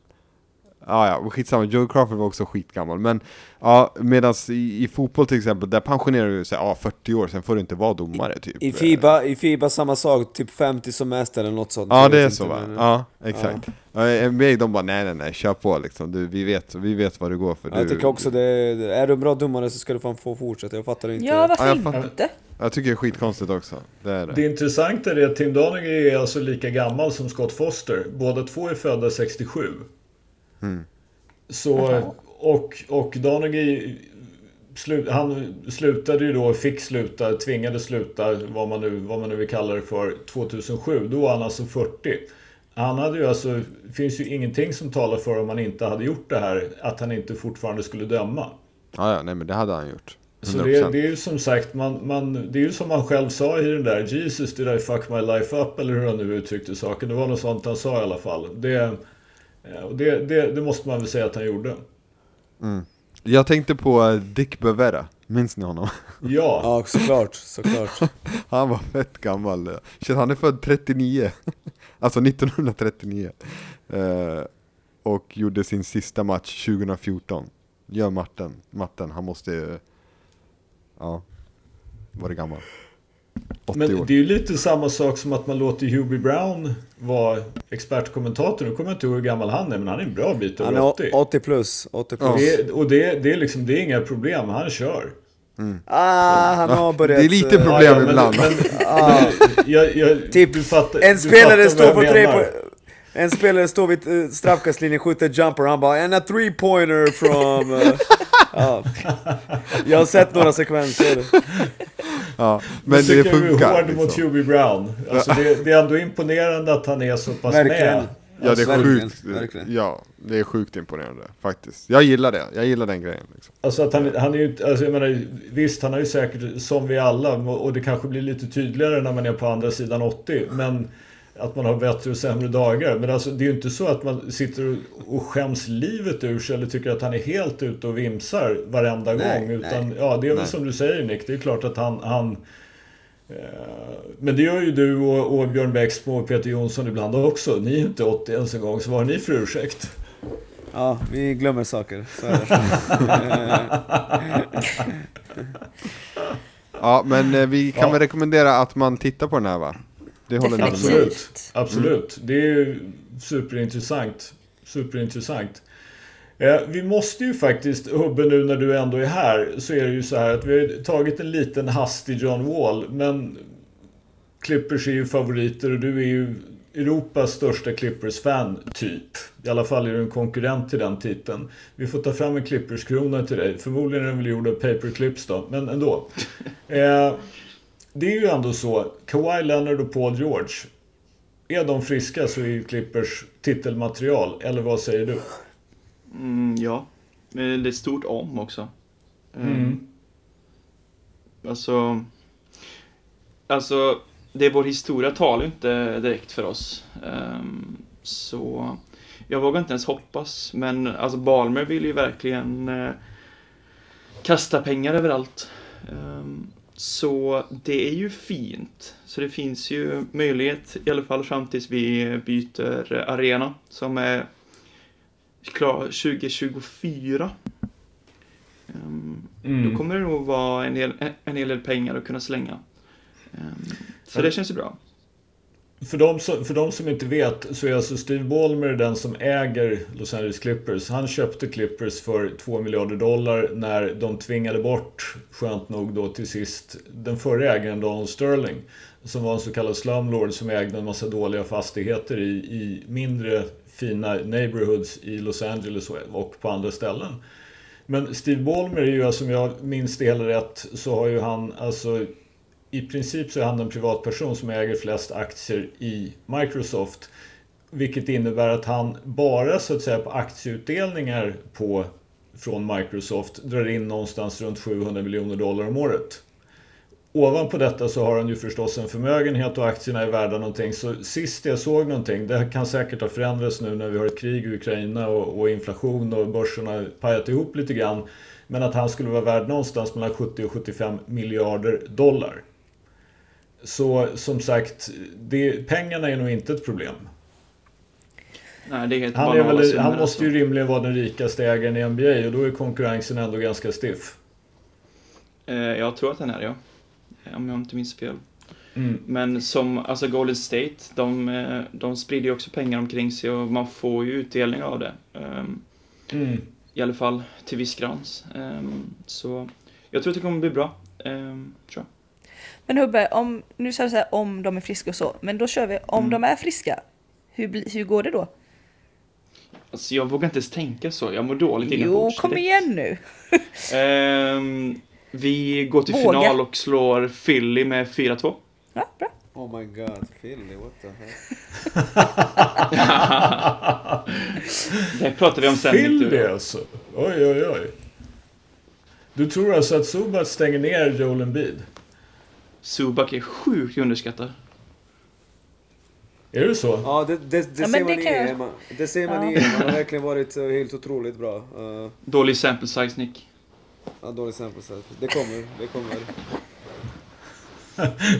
Ja, ja, skitsamma, Joey Crawford var också skitgammal. Men ja, medan i, i fotboll till exempel, där pensionerar du sig ja, 40 år, sen får du inte vara domare typ. I Fiba, I Fiba samma sak, typ 50 som mest eller något sånt. Ja det är så va? men- Ja, exakt. Ja. NBA de bara nej nej nej, kör på liksom. Du, vi, vet, vi vet vad du går för. Ja, jag tycker också det, är du en bra domare så ska du fan få fortsätta, jag fattar inte. Ja, varför Ja, jag fattar. inte? Jag tycker det är skitkonstigt också. Det är det. Det intressanta är att Tim Donaghy är alltså lika gammal som Scott Foster. Båda två är födda 67. Så, och, och Donaghy slu, han slutade ju då, fick sluta, tvingades sluta, vad man nu, vad man nu vill kalla det för, 2007. Då var han alltså 40. Han hade ju alltså, det finns ju ingenting som talar för om han inte hade gjort det här, att han inte fortfarande skulle döma. Ja, ja, nej men det hade han gjort. Så det, det är ju som sagt, man, man, det är ju som han själv sa i den där Jesus did I fuck my life up eller hur han nu uttryckte saken. Det var något sånt han sa i alla fall. Det, och det, det, det måste man väl säga att han gjorde. Jag tänkte på eh, Dick Bevera, minns ni honom? Ja, Ja, såklart, såklart. Han var fett gammal. Shit, han är född 39. alltså 1939. Eh, och gjorde sin sista match 2014. Gör matten, matten. Han måste ju... Ja. Var det gammal. 80 men år. det är ju lite samma sak som att man låter Hubie Brown vara expertkommentator. Nu kommer jag inte ihåg hur gammal han är, men han är en bra bit Han över är 80. 80 plus, 80 plus. Det, och det, det, är liksom, det är inga problem, han kör. Ah, han har börjat... Det är lite eh, problem. Ja, ja, men- ibland. Men, ah, jag, jag, Typ, fattar, en spelare står på tre på... En spelare står vid eh, straffkastlinjen, skjuter jumper, han bara 'And a three pointer from..' eh, ja. Jag har sett några sekvenser. Ja, men det funkar. hård mot Liksom. Hubie Brown. Alltså det, det är ändå imponerande att han är så pass Verkligen. med. Ja, det är Verkligen, sjukt. verkligen. Ja, det är sjukt imponerande faktiskt. Jag gillar det. Jag gillar den grejen. Liksom. Alltså att han, han är ju alltså jag menar, visst han har ju säkert, som vi alla, och det kanske blir lite tydligare när man är på andra sidan 80, men att man har bättre och sämre dagar. Men alltså det är ju inte så att man sitter och, skäms livet ur sig eller tycker att han är helt ute och vimsar varenda Nej, gång. Utan nej, ja, det är väl nej. som du säger Nick, det är klart att han, han eh, men det gör ju du och, och Björn Bäcksmo och Peter Jonsson ibland också. Ni är ju inte 80 ens en gång, så vad har ni för ursäkt? Ja, vi glömmer saker. Ja, men eh, vi kan Ja. väl rekommendera att man tittar på den här va? Det håller? Definitivt. Absolut. Absolut. Det är ju superintressant. Superintressant. Eh, vi måste ju faktiskt, Hubbe nu när du ändå är här, så är det ju så här att vi har tagit en liten hastig John Wall, men Clippers är ju favoriter och du är ju Europas största Clippers-fan, typ. I alla fall är du en konkurrent till den titeln. Vi får ta fram en Clippers-krona till dig. Förmodligen är den väl gjord av paperclips då, men ändå. Eh, det är ju ändå så, Kawhi Leonard och Paul George. Är de friska så är ju Clippers titelmaterial, eller vad säger du? Mm, ja, men det är ett stort om också. Mm. Mm. Alltså, alltså, det är vår historia talar ju inte direkt för oss. Ehm, så jag vågar inte ens hoppas, men alltså Balmer vill ju verkligen eh, kasta pengar överallt. Ehm, så det är ju fint. Så det finns ju möjlighet, i alla fall fram tills vi byter arena, som är klar 2024. Ehm, Mm. Då kommer det nog vara en hel, en hel del pengar att kunna slänga. Ehm, så Ja. det känns ju bra. För de, som, för de som inte vet så är alltså Steve Ballmer den som äger Los Angeles Clippers. Han köpte Clippers för 2 miljarder dollar när de tvingade bort, skönt nog då till sist, den förra ägaren Donald Sterling. Som var en så kallad slumlord som ägde en massa dåliga fastigheter i, i mindre fina neighborhoods i Los Angeles och- på andra ställen. Men Steve Ballmer är ju, alltså, om jag minns det hela rätt, så har ju han alltså i princip så är han den privatperson som äger flest aktier i Microsoft. Vilket innebär att han bara så att säga på aktieutdelningar på, från Microsoft drar in någonstans runt 700 miljoner dollar om året. Ovanpå detta så har han ju förstås en förmögenhet och aktierna är värda någonting. Så sist jag såg någonting, det kan säkert ha förändrats nu när vi har ett krig i Ukraina och, och inflation och börsen har pajat ihop lite grann. Men att han skulle vara värd någonstans mellan 70 och 75 miljarder dollar. Så som sagt, det, pengarna är nog inte ett problem. Nej, Han, väl, han måste ju alltså. rimligen vara den rikaste ägaren i NBA och då är konkurrensen ändå ganska stiff. Eh, Jag tror att den är det, ja. Om jag inte minns fel. Mm. Men som, alltså Golden State, de, eh, de sprider ju också pengar omkring sig och man får ju utdelning av det. Ehm, Mm. I alla fall till viss grans. Ehm, Så jag tror att det kommer bli bra. Ehm, Tror jag. Men Hubbe, om, nu sa du så här, om de är friska och så, men då kör vi om Mm. de är friska. Hur, hur går det då? Alltså jag vågar inte ens tänka så, jag mår dåligt Jo, inombords kom direkt. igen nu. Ehm, Vi går till Våga. final och slår Philly med 4-2. Ja, bra. Oh my god, Philly, what the heck? Det pratar vi om sen. Philly alltså. Oj, oj, oj. Du tror alltså att Zubac stänger ner Joel Embiid? Zubak är sjukt underskattad. Är det så? Ja, det, det, det Ja, ser man det i EM. Det ser man i Ja. EM. Han har verkligen varit eh, helt otroligt bra. Uh, Dålig sample size, Nick. ja, dålig sample size. Det kommer, det kommer.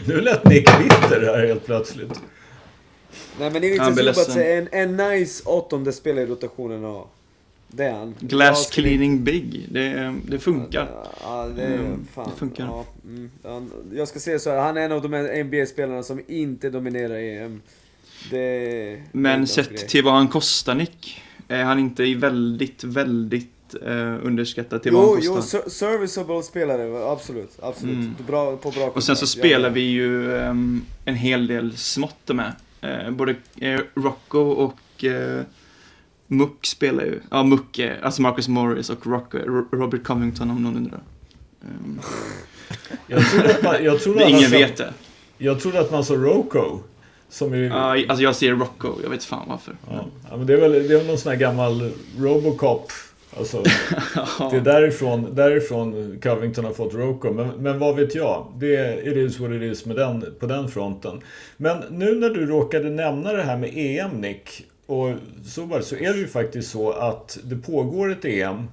Nu lät Nick bitter här helt plötsligt. Nej men Ivica ledsen. är en, en nice åttonde spelare i rotationen att ha. Det är han. Glass cleaning big. Det, det funkar. Ja, det, Mm, fan. det funkar. Ja, mm, han, jag ska säga så här, han är en av de NBA-spelarna som inte dominerar EM. Det, det Men sett till vad han kostar, Nick, är han inte i väldigt, väldigt eh, underskattad till vad Jo, han jo, kostar. ser- serviceable spelare, absolut. absolut. Mm. Bra, på bra Och sen så spelar ja. vi ju ehm, en hel del smått med. Eh, både eh, Rocco och eh, Muck spelar ju. Ja, Muck, alltså Marcus Morris och Rocco, Ro- Robert Covington om någon undrar. Ehm, Jag trodde att man, jag trodde att ingen vet det. Jag trodde att man sa Roko. Som är, Ja, alltså jag ser Rocco, jag vet fan varför. ja, ja, men det är väl det är väl någon sån här gammal Robocop. Alltså, det är därifrån, därifrån Covington har fått Roko. Men, men vad vet jag? Det är it is what it is med den, på den fronten. Men nu när du råkade nämna det här med EM Nick och Subar så är det ju faktiskt så att det pågår ett EM.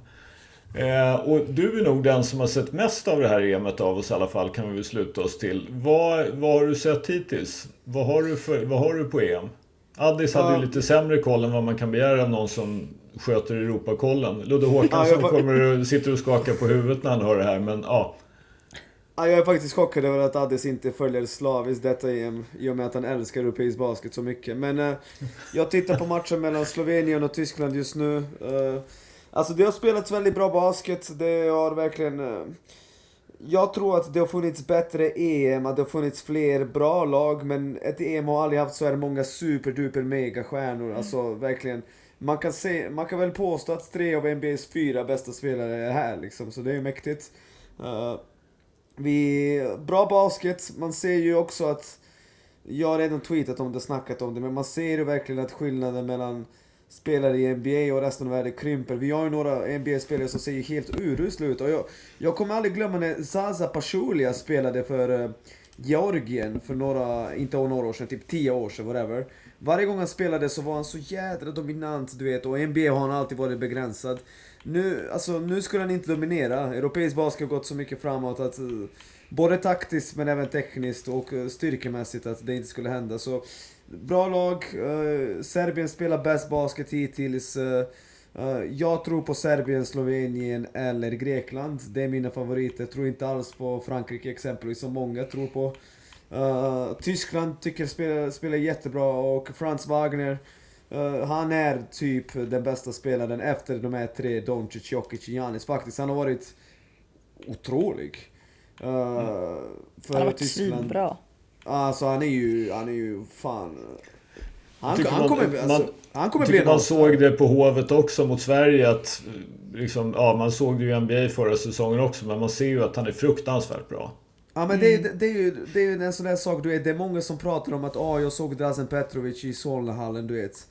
Eh, och du är nog den som har sett mest av det här EMet av oss i alla fall kan vi väl sluta oss till. Vad, vad har du sett hittills? Vad har du, för, vad har du på EM? Addis hade ju Ja. lite sämre koll än vad man kan begära av någon som sköter Europakollen. Ludde Ja, Håkansson jag var- kommer och sitter och skakar på huvudet när han hör det här men ja. Ja, jag är faktiskt chockad över att Addis inte följer slaviskt detta EM i och med att han älskar europeisk basket så mycket. Men eh, jag tittar på matchen mellan Slovenien och Tyskland just nu. Eh, alltså det har spelats väldigt bra basket. Det har verkligen... Eh, jag tror att det har funnits bättre EM, att det har funnits fler bra lag, men ett EM har aldrig haft så här många superduper megastjärnor. Alltså verkligen. Man kan, se, man kan väl påstå att tre av NBAs fyra bästa spelare är här liksom, så det är mäktigt. Eh, vi, bra basket, man ser ju också att jag har redan tweetat om det, snackat om det, men man ser ju verkligen att skillnaden mellan spelare i NBA och resten av världen krymper. Vi har ju några NBA-spelare som ser helt urusla ut. Och jag, jag kommer aldrig glömma när Zaza Pachulia spelade för eh, Georgien för några, inte några år sedan, typ 10 år sedan, whatever. Varje gång han spelade så var han så jädra dominant, du vet, och i NBA har han alltid varit begränsad. Nu, alltså, nu skulle han inte dominera. Europeisk basket har gått så mycket framåt att eh, både taktiskt men även tekniskt och eh, styrkemässigt att det inte skulle hända. Så bra lag. eh, Serbien spelar bäst basket hittills. Eh, eh, jag tror på Serbien, Slovenien eller Grekland. Det är mina favoriter. Jag tror inte alls på Frankrike exempelvis som många tror på. Eh, Tyskland tycker spelar, spelar jättebra och Franz Wagner eh, han är typ den bästa spelaren efter de här tre, Doncic, Jokic och Giannis. Faktiskt, han har varit otrolig. Uh, för Han har varit Tyskland. svinbra. Alltså han är ju, han är ju fan... Han, han man- kommer, man- alltså, han kommer bli man såg det på Hovet också mot Sverige att liksom, ja, man såg det ju i NBA förra säsongen också men man ser ju att han är fruktansvärt bra. Ja men det, är- det, är ju, det är ju en sån där sak, du vet, det är många som pratar om att ah, jag såg Drazen Petrovic i Solnahallen, du vet.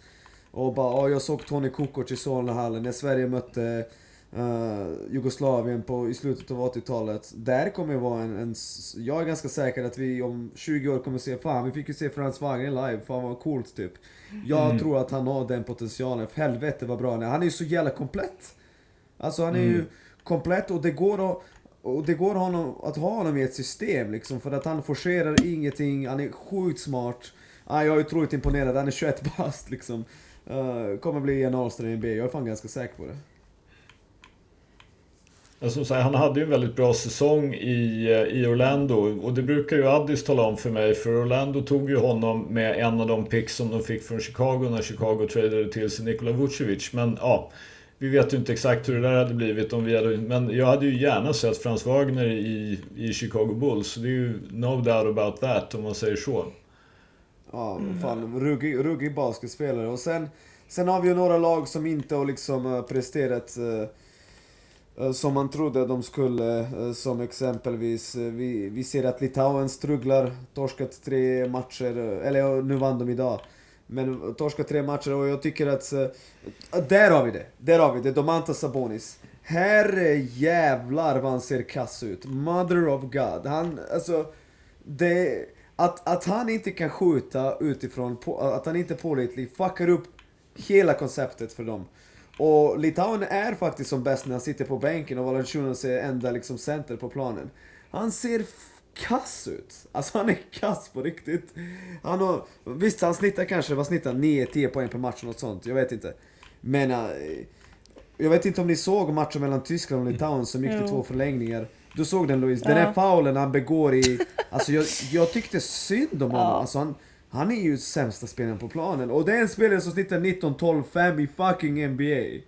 Och bara ah, jag såg Tony Kukoc i Solnahallen när Sverige mötte eh, Jugoslavien på, i slutet av 80-talet. Där kommer vara en, en... Jag är ganska säker att vi om 20 år kommer se, fan vi fick ju se Frans Wagner live, fan vad coolt typ. Jag tror att han har den potentialen, för helvete vad bra han är. Han är ju så jävla komplett. Alltså han är ju komplett och det går att och det går honom, att ha honom i ett system liksom, för att han forcerar ingenting, han är sjukt smart. Ah, jag är otroligt imponerad, han är 21 bast liksom. Uh, kommer bli en All-star i NBA, jag är fan ganska säker på det. Alltså, han hade ju en väldigt bra säsong i, eh, i Orlando och det brukar ju Addis tala om för mig för Orlando tog ju honom med en av de picks som de fick från Chicago när Chicago tradade till sig Nikola Vucevic. Men ja, vi vet ju inte exakt hur det där hade blivit om vi hade, men jag hade ju gärna sett Frans Wagner i, i Chicago Bulls. Det är ju no doubt about that om man säger så. Ja, fan ruggig, ruggig basketspelare. Och sen, sen har vi ju några lag som inte har liksom eh, presterat eh, eh, som man trodde de skulle. eh, Som exempelvis, vi, vi ser att Litauen strugglar, torskat tre matcher, eller nu vann de idag. Men torska tre matcher och jag tycker eh, att... Där har vi det! Där har vi det, Domantas Sabonis. Herre jävlar vad han ser kass ut. Mother of God. Han, alltså, det... Att, att han inte kan skjuta utifrån, på, att han inte är pålitlig, fuckar upp hela konceptet för dem. Och Litauen är faktiskt som bäst när han sitter på bänken och Valanciunas är enda liksom center på planen. Han ser kass ut. Alltså han är kass på riktigt. Han har, visst han snittar kanske, vad snittar han? 9-10 poäng per match och något sånt, jag vet inte. Men äh, jag vet inte om ni såg matchen mellan Tyskland och Litauen som gick till två förlängningar. Du såg den Louise? Den Ja. här faulen han begår i... Alltså jag, jag tyckte synd om honom. Ja. Alltså han, han är ju sämsta spelaren på planen. Och det är en spelare som snittar 19-12-5 i fucking NBA. Det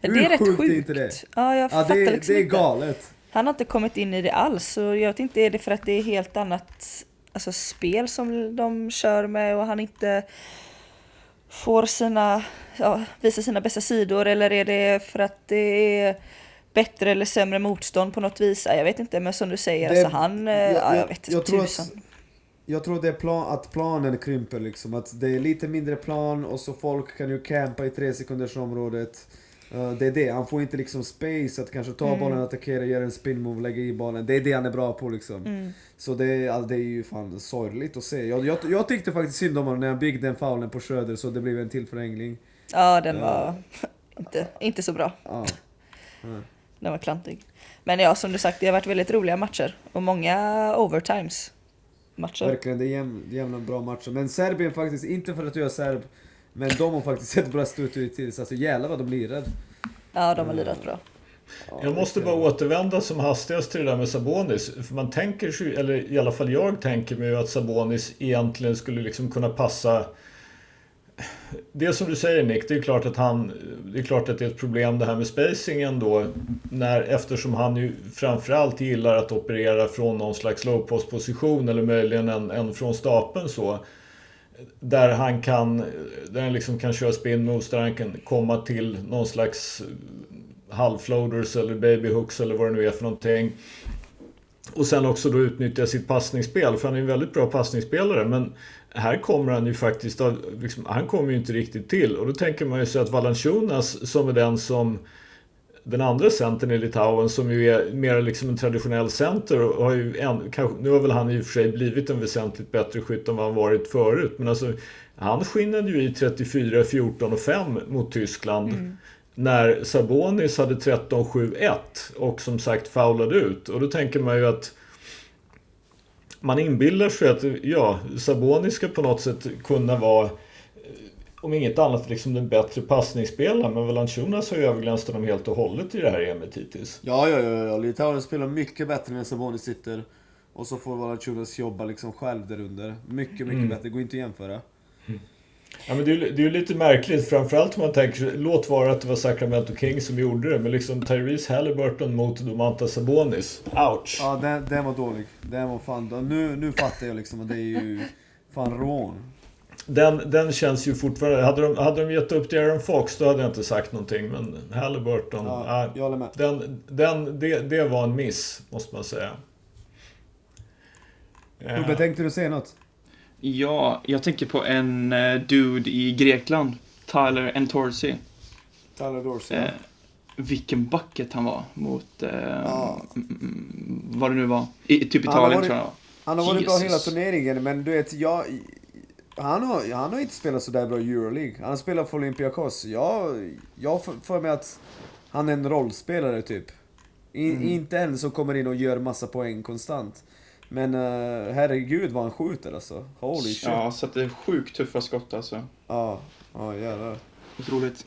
Hur är rätt sjukt är inte det? Ja, jag Ja, fattar det, liksom det är galet. Han har inte kommit in i det alls. Och jag vet inte, är det för att det är helt annat alltså, spel som de kör med och han inte får sina, ja, visa sina bästa sidor eller är det för att det är bättre eller sämre motstånd på något vis? Ja, Jag vet inte, men som du säger, Det- alltså han, jag- ja, jag vet jag tror att-. Jag tror det är plan, att planen krymper liksom. Att det är lite mindre plan och så folk kan ju campa i tre sekunders området. Eh, det är det, han får inte liksom space att kanske ta Mm. bollen, attackera, göra en spin move, lägga i bollen. Det är det han är bra på liksom. Mm. Så det alltså, det är ju fan sorgligt att se. Jag, jag, jag tyckte faktiskt synd om honom när han byggde den faulen på Schröder så det blev en till förlängning. Ja, den var inte, inte så bra. Ja. Den var klantig. Men ja, som du sagt, det har varit väldigt roliga matcher och många overtimes matcher. Verkligen, det är jäm, jämna bra matcher. Men Serbien faktiskt, inte för att jag är serb, men de har faktiskt sett bra ut hittills. Alltså jävlar vad de lirar. Ja, de har lirat bra. Ja, Jag måste bara återvända som hastigast till det där med Sabonis. För man tänker sig, eller i alla fall jag tänker mig att Sabonis egentligen skulle liksom kunna passa det som du säger Nick, det är klart att han Det är klart att det är ett problem det här med spacingen då när, Eftersom han ju framförallt gillar att operera från någon slags low position eller möjligen en, en från stapeln så där han kan Där han liksom kan köra spin moves, där han kan komma till någon slags halvfloaters eller babyhooks eller vad det nu är för någonting. Och sen också då utnyttja sitt passningsspel, för han är en väldigt bra passningsspelare. Men här kommer han ju faktiskt, liksom, han kommer ju inte riktigt till. Och då tänker man ju sig att Valanciunas som är den som den andra centern i Litauen som ju är mer liksom en traditionell center och har ju en, kanske, nu har väl han i och för sig blivit en väsentligt bättre skytt än vad han varit förut. Men alltså han skinnade ju i 34, 14 och 5 mot Tyskland. När Sabonis hade 13-7-1 och som sagt foulade ut. Och då tänker man ju att man inbillar sig att ja, Sabonis ska på något sätt kunna vara om inget annat liksom den bättre passningsspelaren. Men Valanciunas har ju överglänst honom helt och hållet i det här EMet hittills. Ja, ja, ja, ja. Litauen spelar mycket bättre när Sabonis sitter. Och så får Valanciunas jobba liksom själv där under. Mycket, mycket Mm. bättre. Det går inte att jämföra. Ja, men det, är, det är lite märkligt, framförallt om man tänker låt vara att det var Sacramento Kings som gjorde det, men liksom Tyrese Halliburton mot Domantas Sabonis. Ouch! Ja, den, den var dålig. Den var fan... Nu, nu fattar jag liksom att det är ju fan rån. Den, den känns ju fortfarande... Hade de, hade de gett upp till Aaron Fox då hade jag inte sagt någonting, men Halliburton... Ja, ja, jag håller med. den, den, det, det var en miss, måste man säga. Eh, Tobbe, tänkte du säga något? Ja, jag tänker på en eh, dude i Grekland, Tyler Entorsi. Tyler Dorsey. Eh, vilken bucket han var mot, eh, Ja. mm, mm, vad det nu var. I, typ Italien varit- tror jag. Han har varit bra hela turneringen, men du vet, jag... Han har, han har inte spelat sådär bra i Euroleague. Han har spelat för Olympiakos. Jag, jag får för mig att han är en rollspelare typ. I, Inte en som kommer in och gör massa poäng konstant. Men uh, herregud vad han skjuter alltså. Holy shit. Ja, Ja, så det är sjukt tuffa skott alltså. ja, jävlar. Otroligt.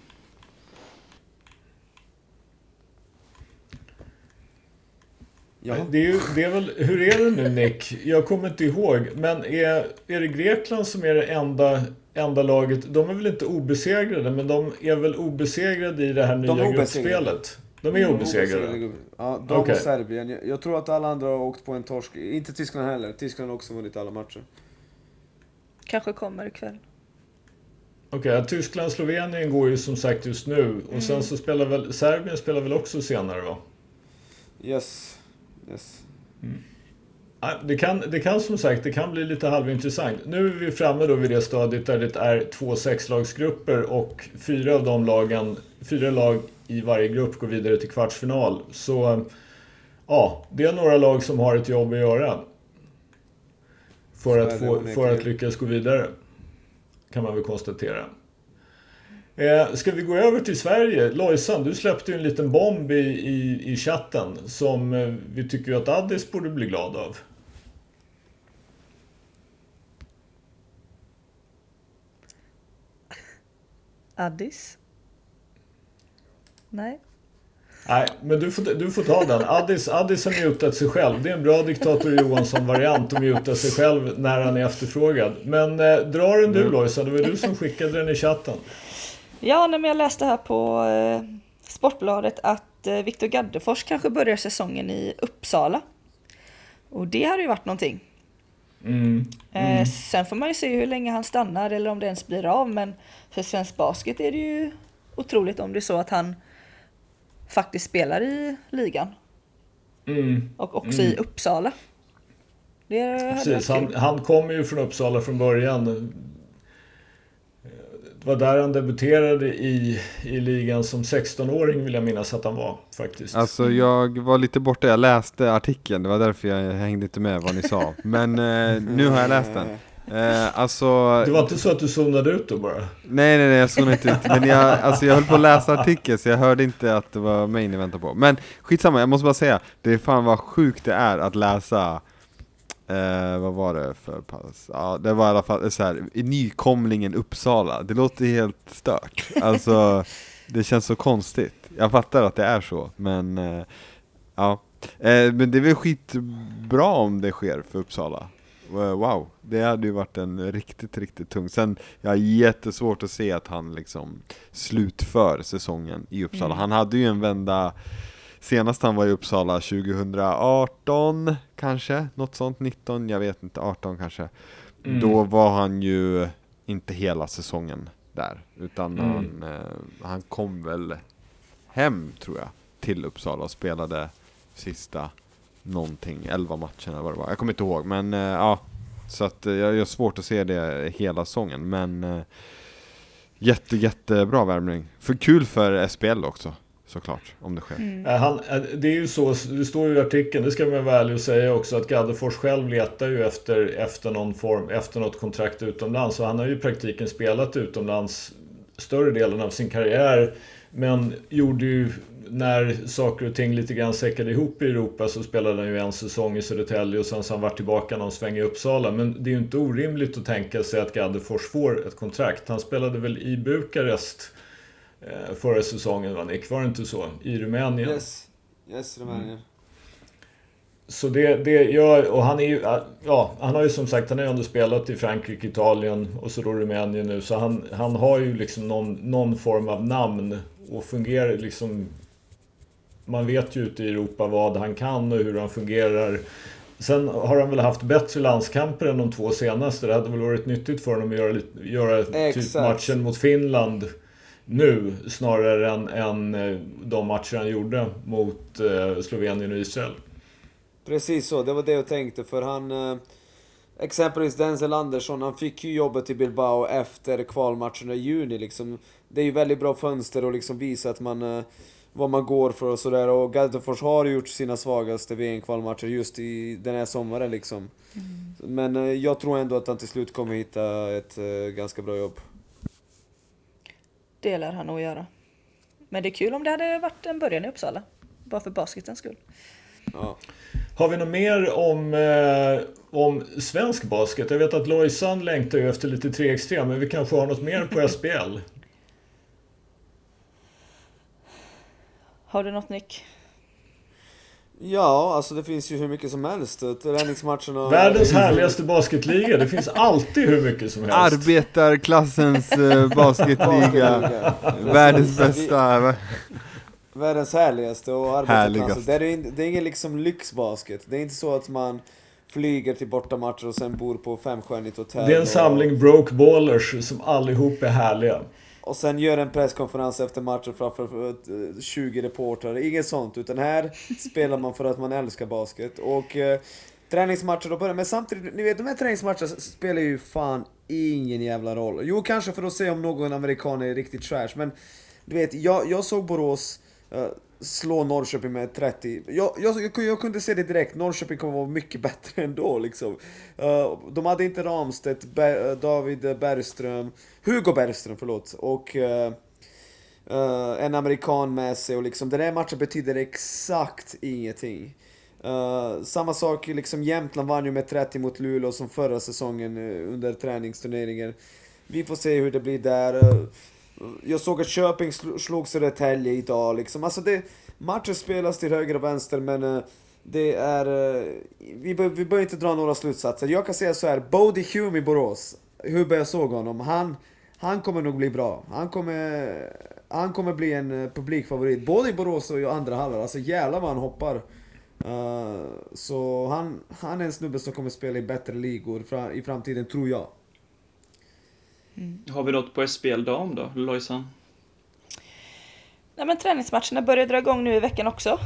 Ja. Det är, ju, det är väl, hur är det nu Nick? Jag kommer inte ihåg. Men är, är det Grekland som är det enda, enda laget? De är väl inte obesegrade, men de är väl obesegrade i det här nya obesegrade. gruppspelet? De är obesegrade. Ja, de Okej. och Serbien. Jag, jag tror att alla andra har åkt på en torsk. Inte Tyskland heller. Tyskland har också vunnit alla matcher. Kanske kommer ikväll. Okej, Tyskland-Slovenien går ju som sagt just nu. Och sen så spelar väl Serbien spelar väl också senare va? Yes. Yes. Ja, Det kan, det kan som sagt det kan bli lite halvintressant. Nu är vi framme då vid det stadiet där det är två sexlagsgrupper och fyra av de lagen, fyra lag i varje grupp går vidare till kvartsfinal. Så ja, det är några lag som har ett jobb att göra. För, att, få, för att lyckas gå vidare. Kan man väl konstatera. Eh, ska vi gå över till Sverige? Lojsan, du släppte ju en liten bomb i, i, i chatten som eh, vi tycker att Addis borde bli glad av. Addis? Nej. Nej, men du får, du får ta den. Addis, Addis har mutat sig själv. Det är en bra diktator Johansson-variant att muta sig själv när han är efterfrågad. Men eh, dra den du Lojsan, det var du som skickade den i chatten. Ja, men jag läste här på eh, Sportbladet att eh, Viktor Gaddefors kanske börjar säsongen i Uppsala. Och det hade ju varit någonting. Mm. Eh, sen får man ju se hur länge han stannar eller om det ens blir av. Men för svensk basket är det ju otroligt om det är så att han faktiskt spelar i ligan. Mm. Och också i Uppsala. Det Precis, han, han kommer ju från Uppsala från början. Det var där han debuterade i, i ligan som 16-åring vill jag minnas att han var faktiskt. Alltså jag var lite borta, jag läste artikeln, det var därför jag hängde inte med vad ni sa. Men eh, nu har jag läst den. Eh, alltså, det var inte så att du zonade ut då bara? nej nej nej jag såg inte ut. Men jag, alltså, jag höll på att läsa artikeln så jag hörde inte att det var mig ni väntade på. Men skitsamma, jag måste bara säga, det är fan vad sjukt det är att läsa Eh, vad var det för pass? Ja, det var i alla fall så här, i nykomlingen Uppsala. Det låter helt stört. Alltså, det känns så konstigt. Jag fattar att det är så, men eh, ja. Eh, men det är väl skitbra om det sker för Uppsala. Eh, Wow, det hade ju varit en riktigt, riktigt tung. Sen, jag har jättesvårt att se att han liksom slutför säsongen i Uppsala. Mm. Han hade ju en vända Senast han var i Uppsala 2018 kanske, något sånt, 19, jag vet inte, 18 kanske. Mm. Då var han ju inte hela säsongen där, utan Mm. han, eh, han kom väl hem tror jag, till Uppsala och spelade sista någonting, 11 matcherna vad det var. Jag kommer inte ihåg, men eh, ja. Så att eh, jag jag har svårt att se det hela säsongen, men eh, jätte, jättebra värmning. För kul för SPL också, såklart, om det sker. Mm. Han, det är ju så, det står ju i artikeln, det ska man vara ärlig och säga också, att Gaddefors själv letar ju efter, efter någon form, efter något kontrakt utomlands. Och han har ju i praktiken spelat utomlands större delen av sin karriär. Men gjorde ju, när saker och ting lite grann säckade ihop i Europa så spelade han ju en säsong i Södertälje och sen så han varit tillbaka någon sväng i Uppsala. Men det är ju inte orimligt att tänka sig att Gaddefors får ett kontrakt. Han spelade väl i Bukarest förra säsongen va Nick? Var det inte så? I Rumänien. Yes, yes Rumänien. Så det, det gör, och han är ju, ja, han har ju som sagt, han har ju ändå spelat i Frankrike, Italien och så då Rumänien nu. Så han, han har ju liksom någon, någon form av namn och fungerar liksom... Man vet ju ute i Europa vad han kan och hur han fungerar. Sen har han väl haft bättre landskamper än de två senaste. Det hade väl varit nyttigt för honom att göra, göra typ matchen mot Finland nu snarare än, än eh, de matcher han gjorde mot eh, Slovenien och Israel. Precis så, det var det jag tänkte för han... Eh, exempelvis Denzel Andersson, han fick ju jobbet i Bilbao efter kvalmatcherna i juni liksom. Det är ju väldigt bra fönster och liksom visa att man... Eh, vad man går för och sådär och Gaddefors har gjort sina svagaste VM-kvalmatcher just i den här sommaren liksom. Men eh, jag tror ändå att han till slut kommer hitta ett eh, ganska bra jobb. Det lär han nog göra. Men det är kul om det hade varit en början i Uppsala. Bara för basketens skull. Ja. Har vi något mer om, eh, om svensk basket? Jag vet att Lojsan längtar ju efter lite 3x3, men vi kanske har något mer på SPL? Har du något Nick? Ja, alltså det finns ju hur mycket som helst. Träningsmatcherna... Världens härligaste basketliga. Det finns alltid hur mycket som helst. Arbetarklassens eh, basketliga, världens bästa. Världens härligaste och arbetarklass. Härligaste. Det är, in- det är ingen liksom lyxbasket. Det är inte så att man flyger till bortamatcher och sen bor på femstjärnigt hotell. Det är en och, samling broke ballers som allihop är härliga och sen gör en presskonferens efter matchen framför eh, 20 reportrar. Inget sånt. Utan här spelar man för att man älskar basket. Och eh, träningsmatcher då börjar Men samtidigt, ni vet de här träningsmatcherna spelar ju fan ingen jävla roll. Jo, kanske för att se om någon amerikan är riktigt trash. Men du vet, jag, jag såg Borås eh, slå Norrköping med 30. Jag, jag, jag, kunde- se det direkt, Norrköping kommer vara mycket bättre ändå liksom. Eh, de hade inte Ramstedt, Ber- eh, David Bergström, Hugo Bergström förlåt, och eh, en amerikan med sig och liksom den här matchen betyder exakt ingenting. Samma sak, liksom Jämtland vann ju med 30 mot Luleå som förra säsongen under träningsturneringen. Vi får se hur det blir där. Jag såg att Köping slog Södertälje idag liksom. Alltså det, matcher spelas till höger och vänster men eh, det är... Eh, vi, bör, vi behöver inte dra några slutsatser. Jag kan säga så här, Bodie Hume i Borås, hur jag såg honom, han, han kommer nog bli bra. Han kommer, han kommer bli en eh, publikfavorit, både i Borås och i andra halvan. Alltså jävlar vad han hoppar. Uh, så han, han är en snubbe som kommer spela i bättre ligor fra, i framtiden, tror jag. Har vi något på SPL dam då, Lojsan? Nej men träningsmatcherna börjar dra igång nu i veckan också.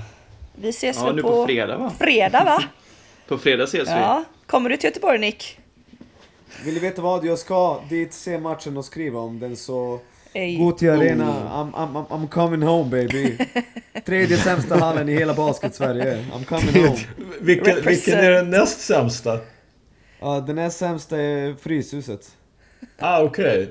Vi ses Ja, väl nu på, på fredag va? fredag va? På fredag ses vi. Ja. Kommer du till Göteborg Nick? Vill du veta vad? Jag ska dit se matchen och skriva om den så... Gå till arena, I'm, I'm, I'm- I'm coming home baby. Tredje sämsta hallen i hela basket-Sverige. I'm coming home. Vilken, vilken är den näst sämsta? Ja, den här sämsta är Fryshuset. Ah, okej.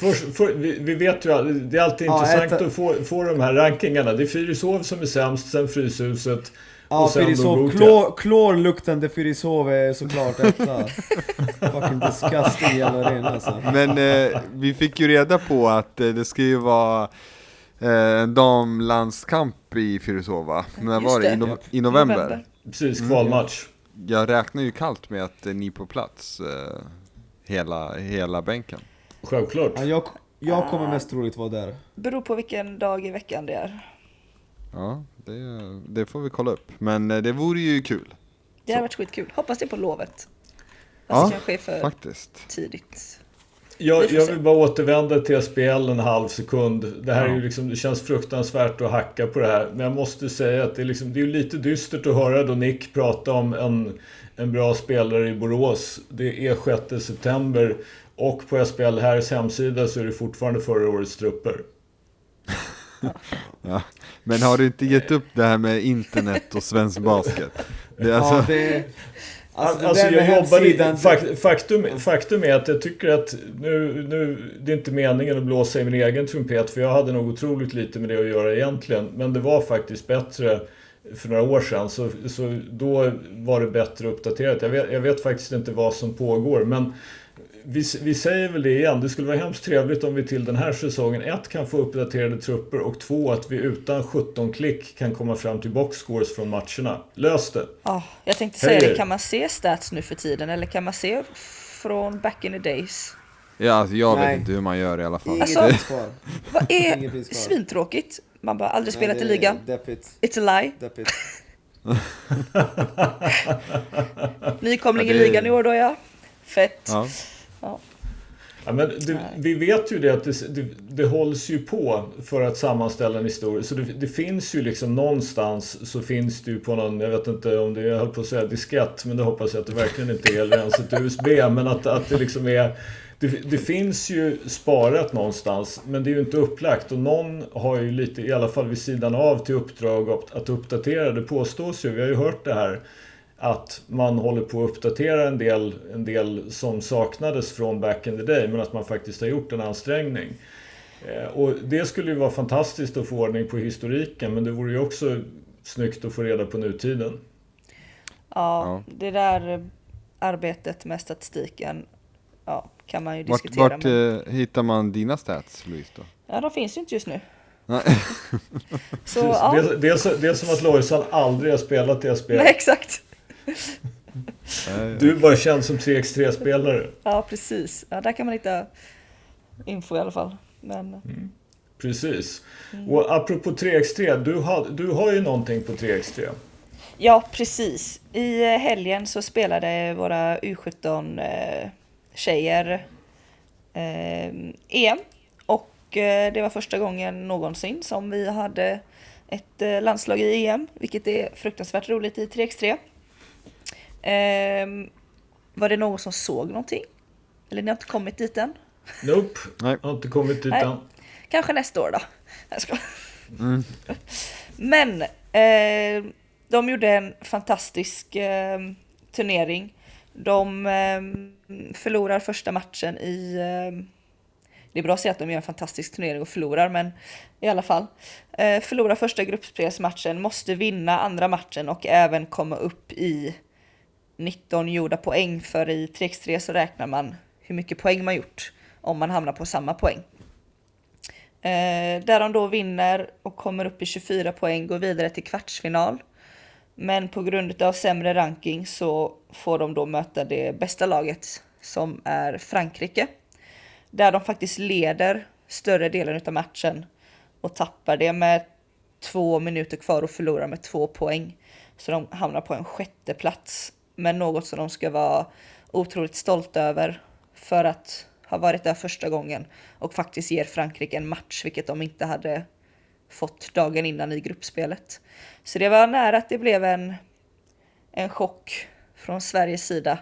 Först- för, vi, vi vet ju, all- det är alltid Ja, intressant ett- att få, få de här rankingarna. Det är Fyrishov som är sämst, sen Fryshuset Ja, och sen Fyrishov. Klor, klorluktande Fyrishov är såklart etta. Fucking disgusting jävla arena alltså. Men eh, vi fick ju reda på att eh, det ska ju vara eh, en damlandskamp i Fyrishova. När Just var det? I, no- I november. Precis, kvalmatch. Jag räknar ju kallt med att eh, ni är på plats, eh, hela, hela bänken. Självklart. Ja, jag, jag kommer mest troligt vara där. Beror på vilken dag i veckan det är. Ja, det, det får vi kolla upp. Men eh, det vore ju kul, Det har varit skitkul. Hoppas det är på lovet. Fast Ja, det kanske är för faktiskt. tidigt. Jag, jag vill bara återvända till SPL en halv sekund. Det här är Ja. ju liksom, det känns fruktansvärt att hacka på det här. Men jag måste säga att det är, liksom, det är lite dystert att höra då Nick prata om en, en bra spelare i Borås. Det är 6 september och på SPL Härs hemsida så är det fortfarande förra årets trupper. Ja. Men har du inte gett upp det här med internet och svensk basket? Det är Ja, alltså, det... Alltså, Alltså, jag jobbar i, hemsidan... fak, faktum, faktum är att jag tycker att nu, nu, det är inte meningen att blåsa i min egen trumpet för jag hade nog otroligt lite med det att göra egentligen. Men det var faktiskt bättre för några år sedan så, så då var det bättre uppdaterat. Jag vet, jag vet faktiskt inte vad som pågår men vi, vi säger väl det igen, det skulle vara hemskt trevligt om vi till den här säsongen ett kan få uppdaterade trupper och två att vi utan 17 klick kan komma fram till boxscores från matcherna. Lös det! Ja, jag tänkte säga Hej. det. Kan man se stats nu för tiden eller kan man se från back in the days? ja, alltså jag Nej. vet inte hur man gör i alla fall. Alltså-. Vad är svintråkigt? Man bara aldrig spelat i ligan. It's a lie. Nykomling i ligan i år då ja. Fett. Ja. Ja, men det, vi vet ju det att det, det, det hålls ju på för att sammanställa en historia. Så det, det finns ju liksom någonstans så finns det ju på någon, jag vet inte om det är, jag höll på att säga diskett, men det hoppas jag att det verkligen inte är, eller ens ett USB. Men att, att det liksom är, det, det finns ju sparat någonstans, men det är ju inte upplagt. Och någon har ju lite, i alla fall vid sidan av, till uppdrag att, att uppdatera. Det påstås ju, vi har ju hört det här, att man håller på att uppdatera en del, en del som saknades från back in the day men att man faktiskt har gjort en ansträngning. Eh, Och det skulle ju vara fantastiskt att få ordning på historiken men det vore ju också snyggt att få reda på nutiden. Ja, det där arbetet med statistiken ja, kan man ju Vart, diskutera. vart men, eh, hittar man dina stats, Louise då? ja, de finns ju inte just nu. Så ja, Det, det, är, det är som att Lojsan aldrig har spelat i SPL. nej, exakt. Du är bara känd som 3x3-spelare. Ja, precis. Ja, där kan man hitta info i alla fall. Men Precis. Och apropå 3x3, du har, du har ju någonting på 3x3. Ja, precis. I eh, helgen så spelade våra U17 eh, tjejer eh, EM. Och eh, det var första gången någonsin som vi hade ett landslag i EM, vilket är fruktansvärt roligt i 3x3. Eh, var det någon som såg någonting? Eller ni har inte kommit dit än? Nope, Nej. har inte kommit dit Nej. än. Kanske nästa år då. Jag ska. Mm. Men eh, de gjorde en fantastisk eh, turnering. De eh, förlorar första matchen i... Eh, det är bra att säga att de gör en fantastisk turnering och förlorar, men i alla fall. Eh, förlorar första gruppspelsmatchen, måste vinna andra matchen och även komma upp i 19 gjorda poäng, för i 3x3 så räknar man hur mycket poäng man gjort om man hamnar på samma poäng. Eh, där de då vinner och kommer upp i 24 poäng, går vidare till kvartsfinal. Men på grund av sämre ranking så får de då möta det bästa laget som är Frankrike. Där de faktiskt leder större delen av matchen och tappar det med två minuter kvar och förlorar med två poäng. Så de hamnar på en sjätte plats. Men något som de ska vara otroligt stolta över för att ha varit där första gången och faktiskt ger Frankrike en match, vilket de inte hade fått dagen innan i gruppspelet. Så det var nära att det blev en, en chock från Sveriges sida.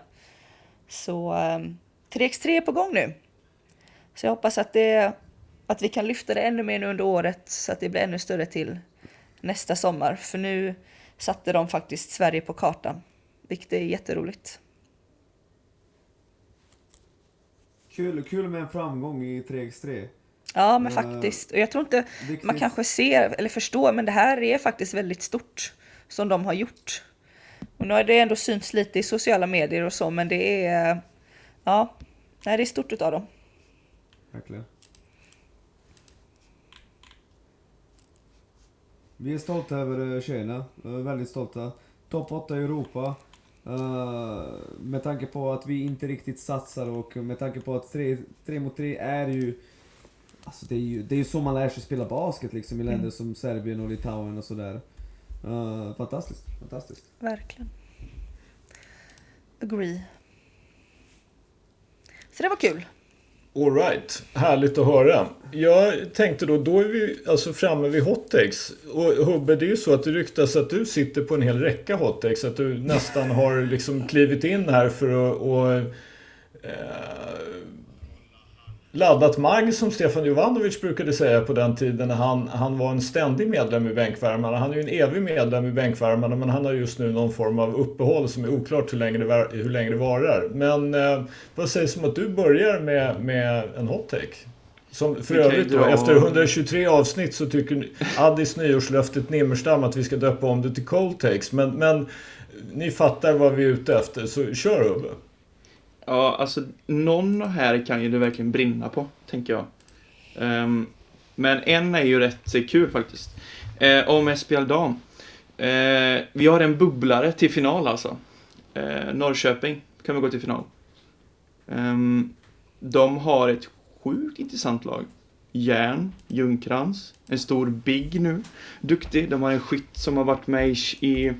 Så ehm, 3x3 är på gång nu. Så jag hoppas att, det, att vi kan lyfta det ännu mer nu under året så att det blir ännu större till nästa sommar. För nu satte de faktiskt Sverige på kartan, vilket är jätteroligt. Kul, kul med en framgång i 3x3. Ja, men Eh, faktiskt. Och jag tror inte Viktigt. man kanske ser eller förstår, men det här är faktiskt väldigt stort som de har gjort. Och nu har det ändå synts lite i sociala medier och så, men det är... Ja, det är stort utav dem. Verkligen. Vi är stolta över eh, tjejerna, väldigt stolta. Topp 8 i Europa. Eh, med tanke på att vi inte riktigt satsar och med tanke på att 3 mot 3 är ju... Alltså det är ju, det är ju så man lär sig spela basket liksom i länder som Serbien och Litauen och sådär. Eh, fantastiskt, fantastiskt. Verkligen. Agree. Så det var kul. Alright, härligt att höra. Jag tänkte då, då är vi alltså framme vid hottakes. Och Hubbe, det är ju så att det ryktas att du sitter på en hel räcka hottakes. Att du nästan har liksom klivit in här för att och, eh, laddat magg som Stefan Jovanovic brukade säga på den tiden när han, han var en ständig medlem i Bänkvärmarna. Han är ju en evig medlem i Bänkvärmarna men han har just nu någon form av uppehåll som är oklart hur länge det, hur länge det varar. Men eh, vad sägs om att du börjar med, med en hot take? Som för övrigt då, dra- efter 123 avsnitt så tycker Addis nyårslöftet Nimmerstam att vi ska döpa om det till cold takes. Men, men ni fattar vad vi är ute efter, så kör Hubbe. Ja, alltså någon här kan ju det verkligen brinna på, tänker jag. Um, men en är ju rätt kul faktiskt. Uh, om SPL Dam. Uh, vi har en bubblare till final alltså. Uh, Norrköping kan vi gå till final. Um, de har ett sjukt intressant lag. Järn, Ljungkrans, en stor Big nu. Duktig. De har en skytt som har varit med i,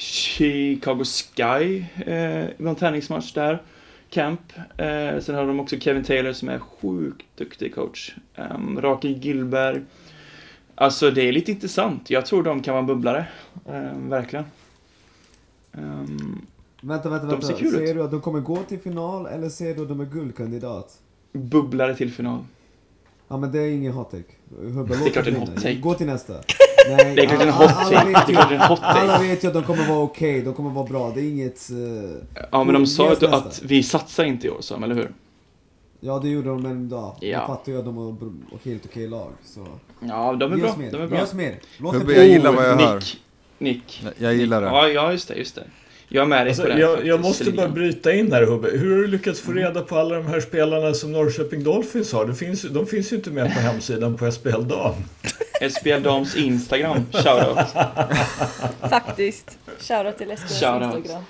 Chicago Sky, eh, någon träningsmatch där. Camp. Eh, sen har de också Kevin Taylor som är sjukt duktig coach. Um, Rakel Gillberg. Alltså det är lite intressant. Jag tror de kan vara bubblare. Ehm, verkligen. Ehm, Vänta, vänta, vänta. ser kul. Ser du att de kommer gå till final eller ser du att de är guldkandidat? bubblare till final. Ja men det är ingen hot take. Hubbe, Det är klart en hot take. Gå till nästa. Nej, Det är klart en alla- hot alla vet ju- Alla vet ju att de kommer vara okej, de kommer vara bra. Det är inget... eh, Ja men de sa Ge att, vi satsar inte i år, sa de, eller hur? Ja det gjorde de men ja, Ja. jag fattar ju att de har br- helt okej lag. Så. Ja, de är Ge bra. mer. De är Ge bra. oss mer. Låt Hubbe, det jag gillar vad jag Nick. hör. Nick. Jag gillar det. Ja, ja, just det, just det. Jag är med dig Alltså, på det. jag, jag måste bara bryta in här Hubbe. Hur har du lyckats få reda på alla de här spelarna som Norrköping Dolphins har? Det finns, de finns ju inte med på hemsidan på SPL Dam. SPL Dams Instagram, shoutout. Faktiskt. Shoutout till SPLs Shoutout. Instagram.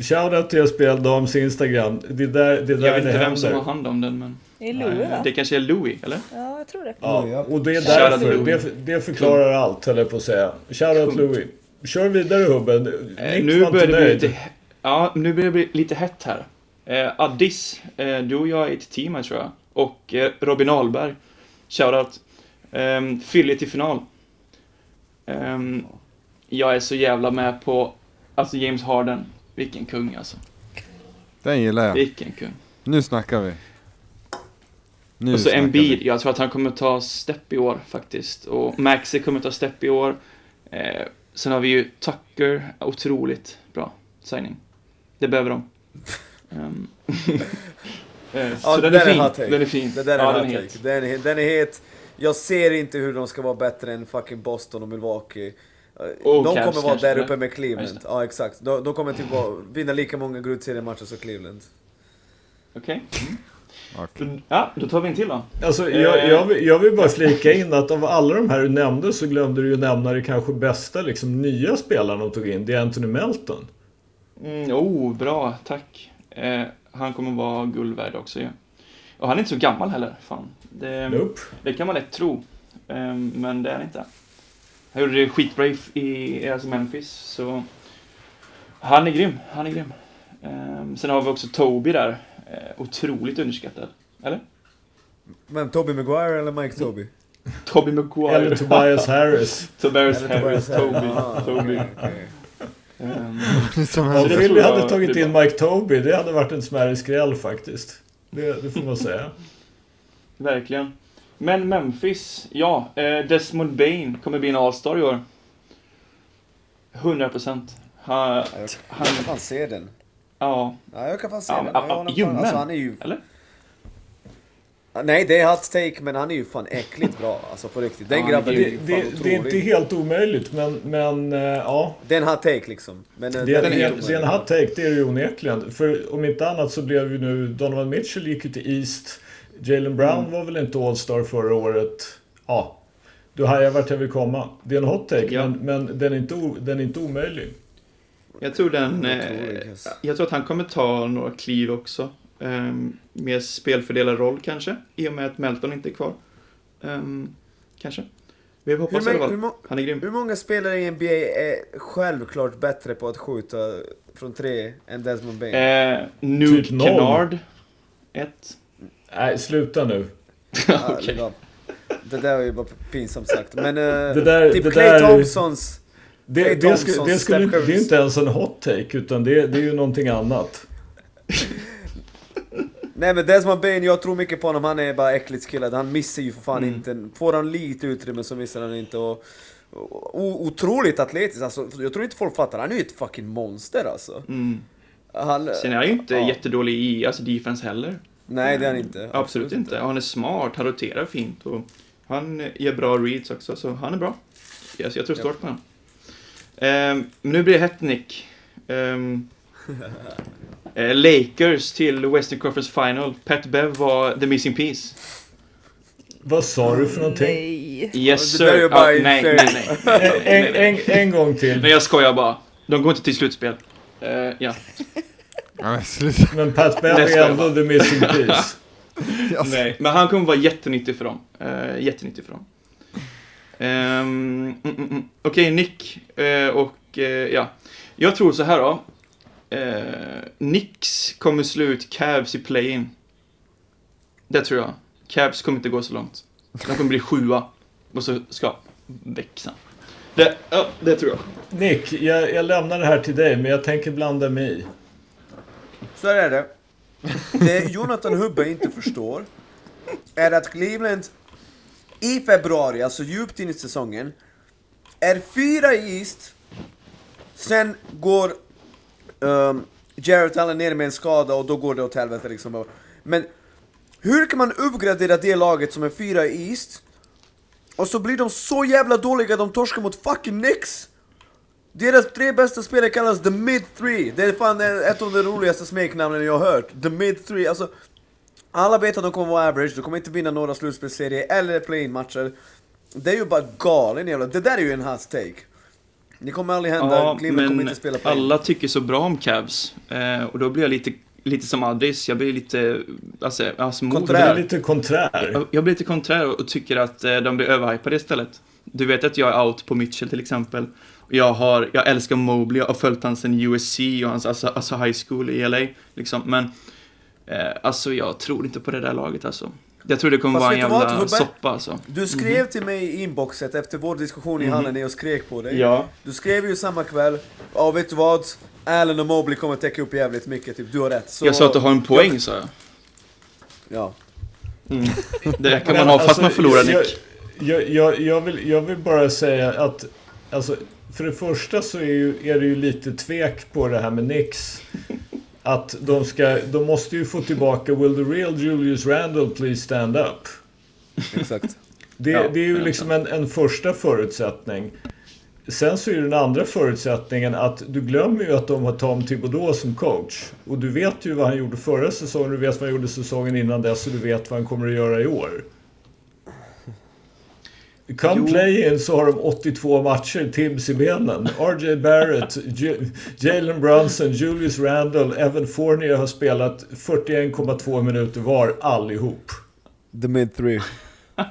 Shoutout till SPL Dams Instagram. Det är där, det är där Jag vet inte vem som har händer. hand om den, men... Det är Louie va? Det kanske är Louis, eller? Ja, jag tror det. Ja, och det är därför. Louis. Det, det förklarar allt, höll jag på att säga. Shoutout. Louis. Kör vidare Hubbe. Eh, nu börjar det bli lite... Ja, nu börjar det bli lite hett här. Eh, Addis, eh, du och jag är ett team här tror jag. Och eh, Robin Ahlberg, shoutout. Eh, Philly till final. Eh, jag är så jävla med på, alltså James Harden. Vilken kung alltså. Den gillar jag. Vilken kung. Nu snackar vi. Nu Och så Embiid, jag tror att han kommer ta stepp i år faktiskt. Och Maxi kommer ta stepp i år. Eh, sen har vi ju Tucker, otroligt bra signing. Det behöver de. Ehm, eh, Ja, så det den är är fin. Den är fin. Det där är ja, en den är het. Den är, den är het. Jag ser inte hur de ska vara bättre än fucking Boston och Milwaukee. Eh, Och de kommer vara där uppe med Ja, Cleveland. det. Ja, exakt. De, de kommer typ vara, vinna lika många grundseriematcher som Cleveland. Okej. Okej. Då- Ja, då tar vi en till då. Alltså, Eh. jag, jag, vill, jag vill bara flika in att av alla de här du nämnde så glömde du ju nämna det kanske bästa liksom, nya spelaren de tog in. Det är Anthony Melton. Mm, oh, bra, tack. Eh, han kommer vara guld värd också ju. Och han är inte så gammal heller, fan. Det, Nope. det kan man lätt tro. Eh, men det är han inte. Han gjorde det skitbra i, i alltså Memphis, så... Han är grym, han är grym. Eh, sen har vi också Toby där. Eh, otroligt underskattad. Eller? Men Toby Maguire eller Mike Toby? Toby Maguire. Eller Tobias Harris. Tobias Harris, Toby. Ah, Toby. Som Om Philly hade tagit in Mike Toby, det hade varit en smärre skräll faktiskt. Det, det får man säga. Verkligen. Men Memphis, ja. Eh, Desmond Bain kommer bli en All-star i år. 100 procent. Han, jag kan fan se den. Ja, Ja, jag kan fan se Ja, den. ja, ljummen. alltså, han är ju... eller? Nej, det är hot take, men han är ju fan äckligt bra. Alltså på riktigt. Den Ja, grabben är Det, ju fan det, det är inte otrolig. helt omöjligt, men, men eh, ja. Det är en hot take liksom. Men, eh, Det är, det, är, det är en hot take, det är det ju onekligen. För om inte annat så blev ju nu Donovan Mitchell gick ju till East. Jalen Brown Mm. var väl inte All-Star förra året. Ja, du hajar vart jag vill komma. Det är en hot take, Ja. men, men den, är inte o, den är inte omöjlig. Jag tror den... Eh, Otrolig, yes. jag tror att han kommer ta några kliv också. Um, mer spelfördelarroll kanske, i och med att Melton inte är kvar. Ehm, kanske. Vi Hur, hoppas hur, må- Han är grym. hur många spelare i NBA är självklart bättre på att skjuta från tre än Desmond Bain? Eh, Nuke Typ. Kennard. Ett. Nej, sluta nu. Av. Det där var ju bara pinsamt sagt. Men eh, Det där- typ det Clay där- Thompsons... Det, det, skulle, Thompson, det, skulle, inte- det är inte ens en hot take, utan det, det är ju någonting annat. Nej men Desmond Bain, jag tror mycket på honom. Han är bara äckligt skillad. Han missar ju för fan Mm. inte. Får han lite utrymme så missar han inte. Och, och, o- otroligt atletisk. Alltså, jag tror inte folk fattar. Han är ju ett fucking monster alltså. Mm. Han, Sen är han ju inte ja. jättedålig i alltså defense heller. Nej det är han inte. Absolut inte. Han är smart, han roterar fint och han ger bra reads också, så han är bra. Yes, jag tror stort på honom. Ehm, nu blir det hett Nick. Ehm, eh, Lakers till Western Conference Final. Pat Bev var the missing piece. Vad sa du för någonting? Nej. Yes Det sir. där är ju nej, nej, nej, nej, En, nej, en, en gång till. Nej, jag skojar bara. De går inte till slutspel. Eh, ja. Ja, men sluta. Men Pat Bev Det ska är jag ändå the missing piece. Nej, men han kommer vara jättenyttig för dem. Uh, jättenyttig för dem. Ehm, mm. Okej, Nick eh, och eh, ja. Jag tror så här då. Uh, Nix kommer slå ut Cavs i play-in. Det tror jag. Cavs kommer inte gå så långt. De kommer bli sjua. Och så ska växa. Det, ja, det tror jag. Nick, jag, jag lämnar det här till dig, men jag tänker blanda mig i. Så här är det. Det Jonathan Hubbe inte förstår är att Cleveland i februari, alltså djupt in i säsongen, är fyra i East. Sen går ehm, um, Jarrett Allen ner med en skada och då går det åt helvete liksom. Men hur kan man uppgradera det laget som är fyra i East? Och så blir de så jävla dåliga att de torskar mot fucking Knicks! Deras tre bästa spelare kallas The Mid Three. Det är fan ett av de roligaste smeknamnen jag har hört. The Mid Three. Alltså, alla vet att de kommer vara average, de kommer inte vinna några slutspelsserier eller play-in matcher. Det är ju bara galen jävla... Det där är ju en hot take. Det kommer aldrig hända. Ja, Cleveland kommer inte spela play-in. alla tycker så bra om Cavs. Eh, och då blir jag lite, lite som Adris. Jag blir lite, alltså, alltså Konträr. lite konträr. Jag- Jag blir lite konträr och tycker att eh, de blir överhypade istället. Du vet att jag är out på Mitchell till exempel. Och Jag, har, jag älskar Mobley, jag har följt hans sen USC och hans alltså, alltså high school i LA. Liksom. Men alltså jag tror inte på det där laget alltså. Jag tror det kommer Fast vara en vad, jävla Hubbe? soppa alltså. Du skrev till mig i inboxet efter vår diskussion i Mhm. hallen när jag skrek på dig. Ja. Du skrev ju samma kväll, ja vet du vad? Allen och Mobley kommer täcka upp jävligt mycket, typ. Du har rätt. Så, Jag sa att du har en poäng sa jag. Ja. Mm. Det kan man ha fast Alltså, man förlorar jag, Nick. jag, jag, jag, vill, jag vill bara säga att alltså, för det första så är, ju, är det ju lite tvek på det här med Nix. Att de, ska, de måste ju få tillbaka Will the real Julius Randle please stand up? Exakt. Det, Ja, det är ju ja, liksom en, en första förutsättning. Sen så är den andra förutsättningen att du glömmer ju att de har Tom Thibodeau som coach. Och du vet ju vad han gjorde förra säsongen, du vet vad han gjorde säsongen innan dess och du vet vad han kommer att göra i år. Come Jo. play in så har de 82 matcher, Tibbs i benen. RJ Barrett, J- Jalen Brunson, Julius Randle, Evan Fournier har spelat 41,2 minuter var allihop. The mid three.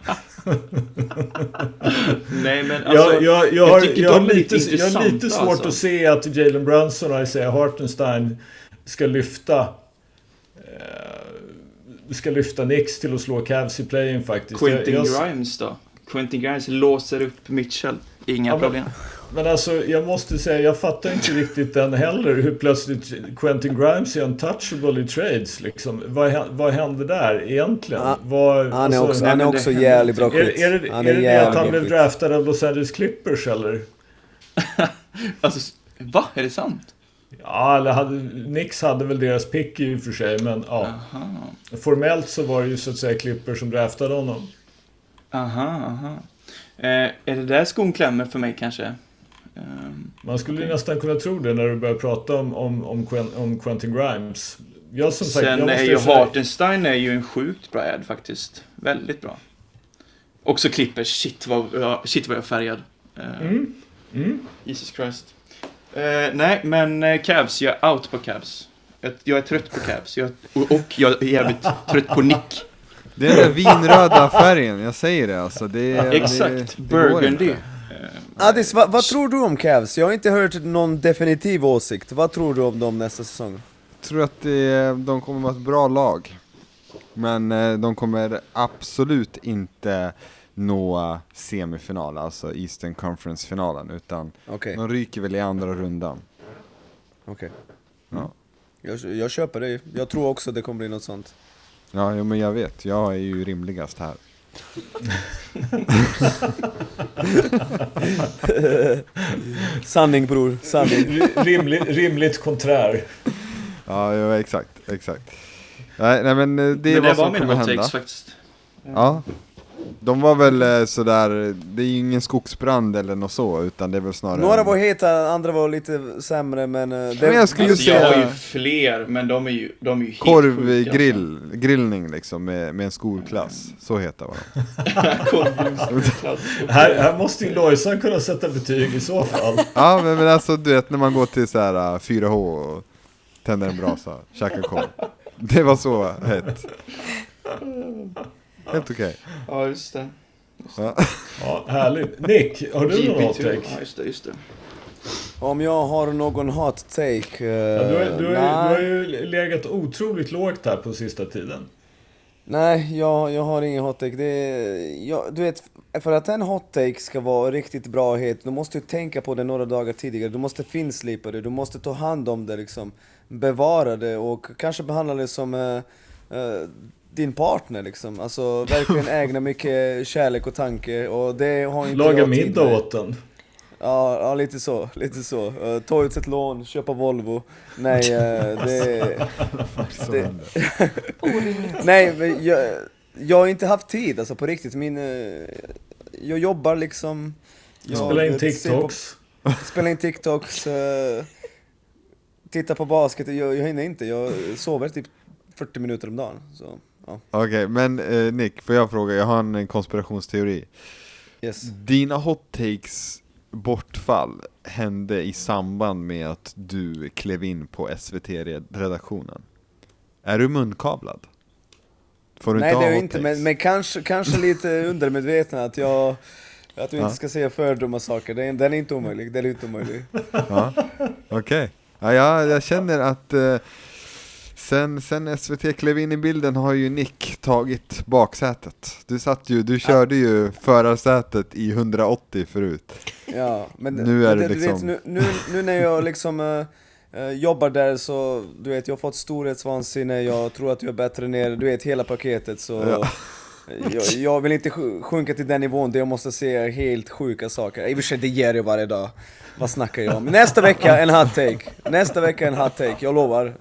Nej men alltså, jag, jag, jag, har, tycker jag, har lite, jag har lite svårt alltså. att se att Jalen Brunson och Isaiah Hartenstein ska lyfta eh, ska lyfta Knicks till att slå Cavs i play-in faktiskt. Quentin jag, jag, Grimes då? Quentin Grimes låser upp Mitchell. Inga Ja, men- problem. men alltså, jag måste säga, jag fattar inte riktigt den heller. Hur plötsligt Quentin Grimes är untouchable i trades liksom. Vad, vad hände där egentligen? Ah, vad, Han är alltså, också, han är också jävligt bra är, skit. är, det, Han är det det att han blev draftad av Los Angeles Clippers eller? Alltså, va? Är det sant? Ja, eller hade, Nix hade väl deras pick i och för sig, men ja. Aha. Formellt så var det ju så att säga Clippers som draftade honom. Aha, aha. Eh, är det där skon klämmer för mig kanske? Ehm, Man skulle ju nästan kunna tro det när du börjar prata om, om, om, Quen, om Quentin Grimes. Jag som sagt, jag Sen är måste ju säga- Hartenstein är ju en sjukt bra ad faktiskt. Väldigt bra. Också Clippers, shit vad, jag- shit vad jag är färgad. Eh, Mm. Mm. Jesus Christ. Eh, nej, men eh, Cavs, jag är out på Cavs. Jag, jag är trött på Cavs. Jag, och, och jag är jävligt trött på Nick. Det är den vinröda färgen, jag säger det alltså. Det, det, Exakt, det går Burgundy. Eh, Addis, vad, vad tror du om Cavs? Jag har inte hört någon definitiv åsikt. Vad tror du om dem nästa säsong? Jag tror att det, de kommer vara ett bra lag. Men eh, de kommer absolut inte nå semifinal, alltså Eastern Conference-finalen, utan Okej, de ryker väl i andra rundan. okej. Ja. Jag, jag köper det. Jag tror också det kommer bli något sånt. Ja, jo, men jag vet, jag är ju rimligast här. Sanning bror, sanning. R- Rimligt, rimligt konträr. Ja, ja exakt, exakt. Nej, nej men eh, det är men det vad var som kommer hända. takes faktiskt. Ja. De var väl eh, sådär, det är ju ingen skogsbrand eller något så, utan det är väl snarare... Några var heta, andra var lite sämre men... eh, Det, men jag skulle Alltså, säga- jag har ju fler, men de är ju, de är ju Korvgrill, grillning liksom med, med en skolklass. Så heter var de. Här, här måste ju Lojsan kunna sätta betyg i så fall. Ja men, men alltså du vet när man går till så här uh, 4H och tänder en brasa, käkar korv. Det var så hett. Helt okej. Ja, just det. Ja. Ja, härligt. Nick, har du någon hot GB2. take? Ja, just det, just det. Om jag har någon hot take? Uh, Ja, du, har, du, har ju, du har ju legat otroligt lågt här på sista tiden. Nej, jag, jag har ingen hot take. Det jag, du vet, för att en hot take ska vara riktigt bra het, du måste ju tänka på det några dagar tidigare. Du måste finslipa det, du måste ta hand om det liksom. Bevara det och kanske behandla det som eh, eh, din partner liksom. Alltså verkligen ägna mycket kärlek och tanke och det har inte Laga middag med. åt den. Ja, ja lite så, lite så. Uh, ta ut ett lån, köpa Volvo. Nej, eh, det... Så Det-. Nej, men jag, jag har inte haft tid alltså på riktigt. Min, eh, jag jobbar liksom. Jag Spela in ser på- TikToks. Spela in TikToks. eh, titta på basket. Jag, jag hinner inte. Jag sover typ 40 minuter om dagen. Så, ja. Okej, men eh, Nick, får jag fråga? Jag har en, konspirationsteori. Yes. Dina hot takes bortfall hände i samband med att du klev in på SVT-redaktionen. Är du munkablad? Får du Nej inte det är jag inte, men, men kanske, kanske lite undermedveten att jag att du Ja. inte ska säga för dumma saker, den, den är inte omöjlig, den är inte omöjlig. Ja, okej. Ja, jag, jag känner att eh, sen, sen SVT klev in i bilden har ju Nick tagit baksätet. Du satt ju, du körde ju förarsätet i 180 förut. Ja, men Nu är det du liksom- vet, nu, nu, nu när jag liksom, Eh, jobbar där så, du vet, jag har fått storhetsvansinne, jag tror att jag är bättre än er, du vet hela paketet så... Ja. Jag, jag vill inte sj- sjunka till den nivån där jag måste se helt sjuka saker. I och för sig, det ger jag varje dag. Vad snackar jag om? Nästa vecka en hot take. Nästa vecka en hot take, jag lovar.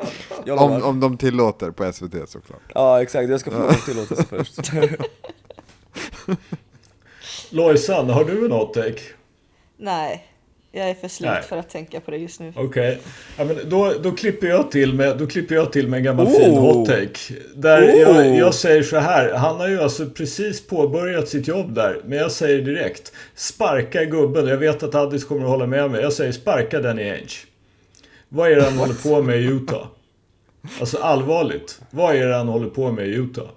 Jag lovar. Om, om de tillåter på SVT såklart. Ja exakt, jag ska om tillåtelse först. Lojsan, har du en hot take? Nej, jag är för slut Nej. för att tänka på det just nu. Okej, ja, men då, då, klipper jag till med, då klipper jag till med en gammal Oh! fin hot take. Där Oh! jag, jag säger så här, han har ju alltså precis påbörjat sitt jobb där. Men jag säger direkt, sparka gubben. Jag vet att Addis kommer att hålla med mig. Jag säger sparka Danny Ainge. Vad är det han håller på med i Utah? Alltså allvarligt, vad är det han håller på med i Utah?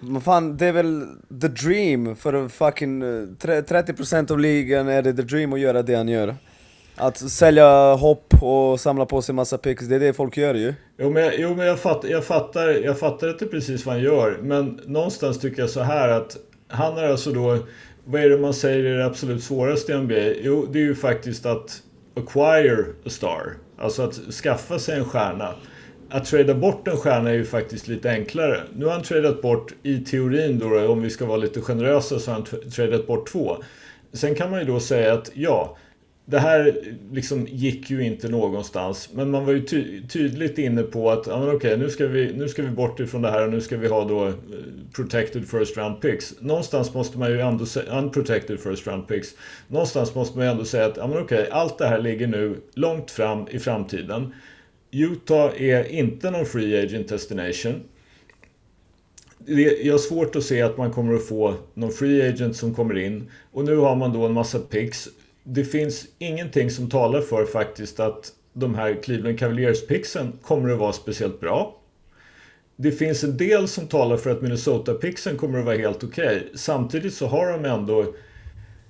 Men fan, det är väl the dream för fucking eh, 30% av ligan är det the dream att göra det han gör. Att sälja hopp och samla på sig massa picks, det är det folk gör ju. Jo men, jag, jo, men jag, fatt, jag, fattar, jag fattar inte precis vad han gör. Men någonstans tycker jag så här att han är alltså då... Vad är det man säger är det absolut svåraste i NBA? Jo, det är ju faktiskt att acquire a star. Alltså att skaffa sig en stjärna. Att trada bort en stjärna är ju faktiskt lite enklare. Nu har han tradat bort, i teorin då, om vi ska vara lite generösa, så har han tradat bort två. Sen kan man ju då säga att ja, det här liksom gick ju inte någonstans. Men man var ju ty tydligt inne på att ja, men okej, nu, ska vi, nu ska vi bort ifrån det här och nu ska vi ha då eh, protected first round picks. Någonstans måste man ju ändå säga, unprotected first round picks. Någonstans måste man ju ändå säga att ja, men okej, allt det här ligger nu långt fram i framtiden. Utah är inte någon free agent destination. Jag har svårt att se att man kommer att få någon free agent som kommer in. Och nu har man då en massa picks. Det finns ingenting som talar för faktiskt att de här Cleveland Cavaliers-picksen kommer att vara speciellt bra. Det finns en del som talar för att Minnesota-pixen kommer att vara helt okej. Samtidigt så har de ändå,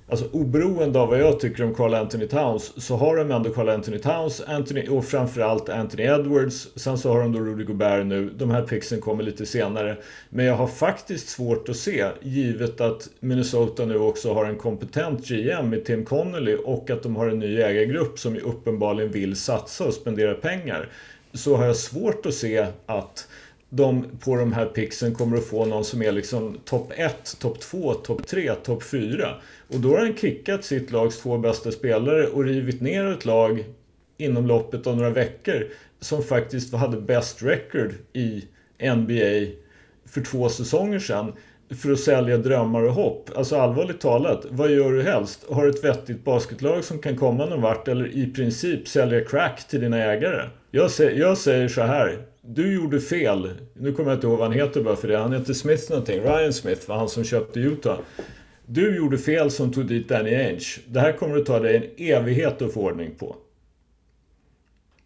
alltså oberoende av vad jag tycker om Carl Anthony Towns, så har de ändå Carl Anthony Towns Anthony, och framförallt Anthony Edwards. Sen så har de då Rudy Gobert nu. De här pixen kommer lite senare. Men jag har faktiskt svårt att se, givet att Minnesota nu också har en kompetent GM med Tim Connolly och att de har en ny ägargrupp som ju uppenbarligen vill satsa och spendera pengar. Så har jag svårt att se att de på de här pixen kommer att få någon som är liksom topp 1, topp 2, topp 3, topp 4. Och då har han kickat sitt lags två bästa spelare och rivit ner ett lag inom loppet av några veckor som faktiskt hade best record i NBA för två säsonger sedan för att sälja drömmar och hopp. Alltså allvarligt talat, vad gör du helst? Har ett vettigt basketlag som kan komma någon vart eller i princip sälja crack till dina ägare? Jag, sä- jag säger så här. Du gjorde fel. Nu kommer jag inte ihåg vad han heter bara för det. Han heter Smith någonting. Ryan Smith var han som köpte Utah. Du gjorde fel som tog dit Danny Ainge. Det här kommer att ta dig en evighet att få ordning på.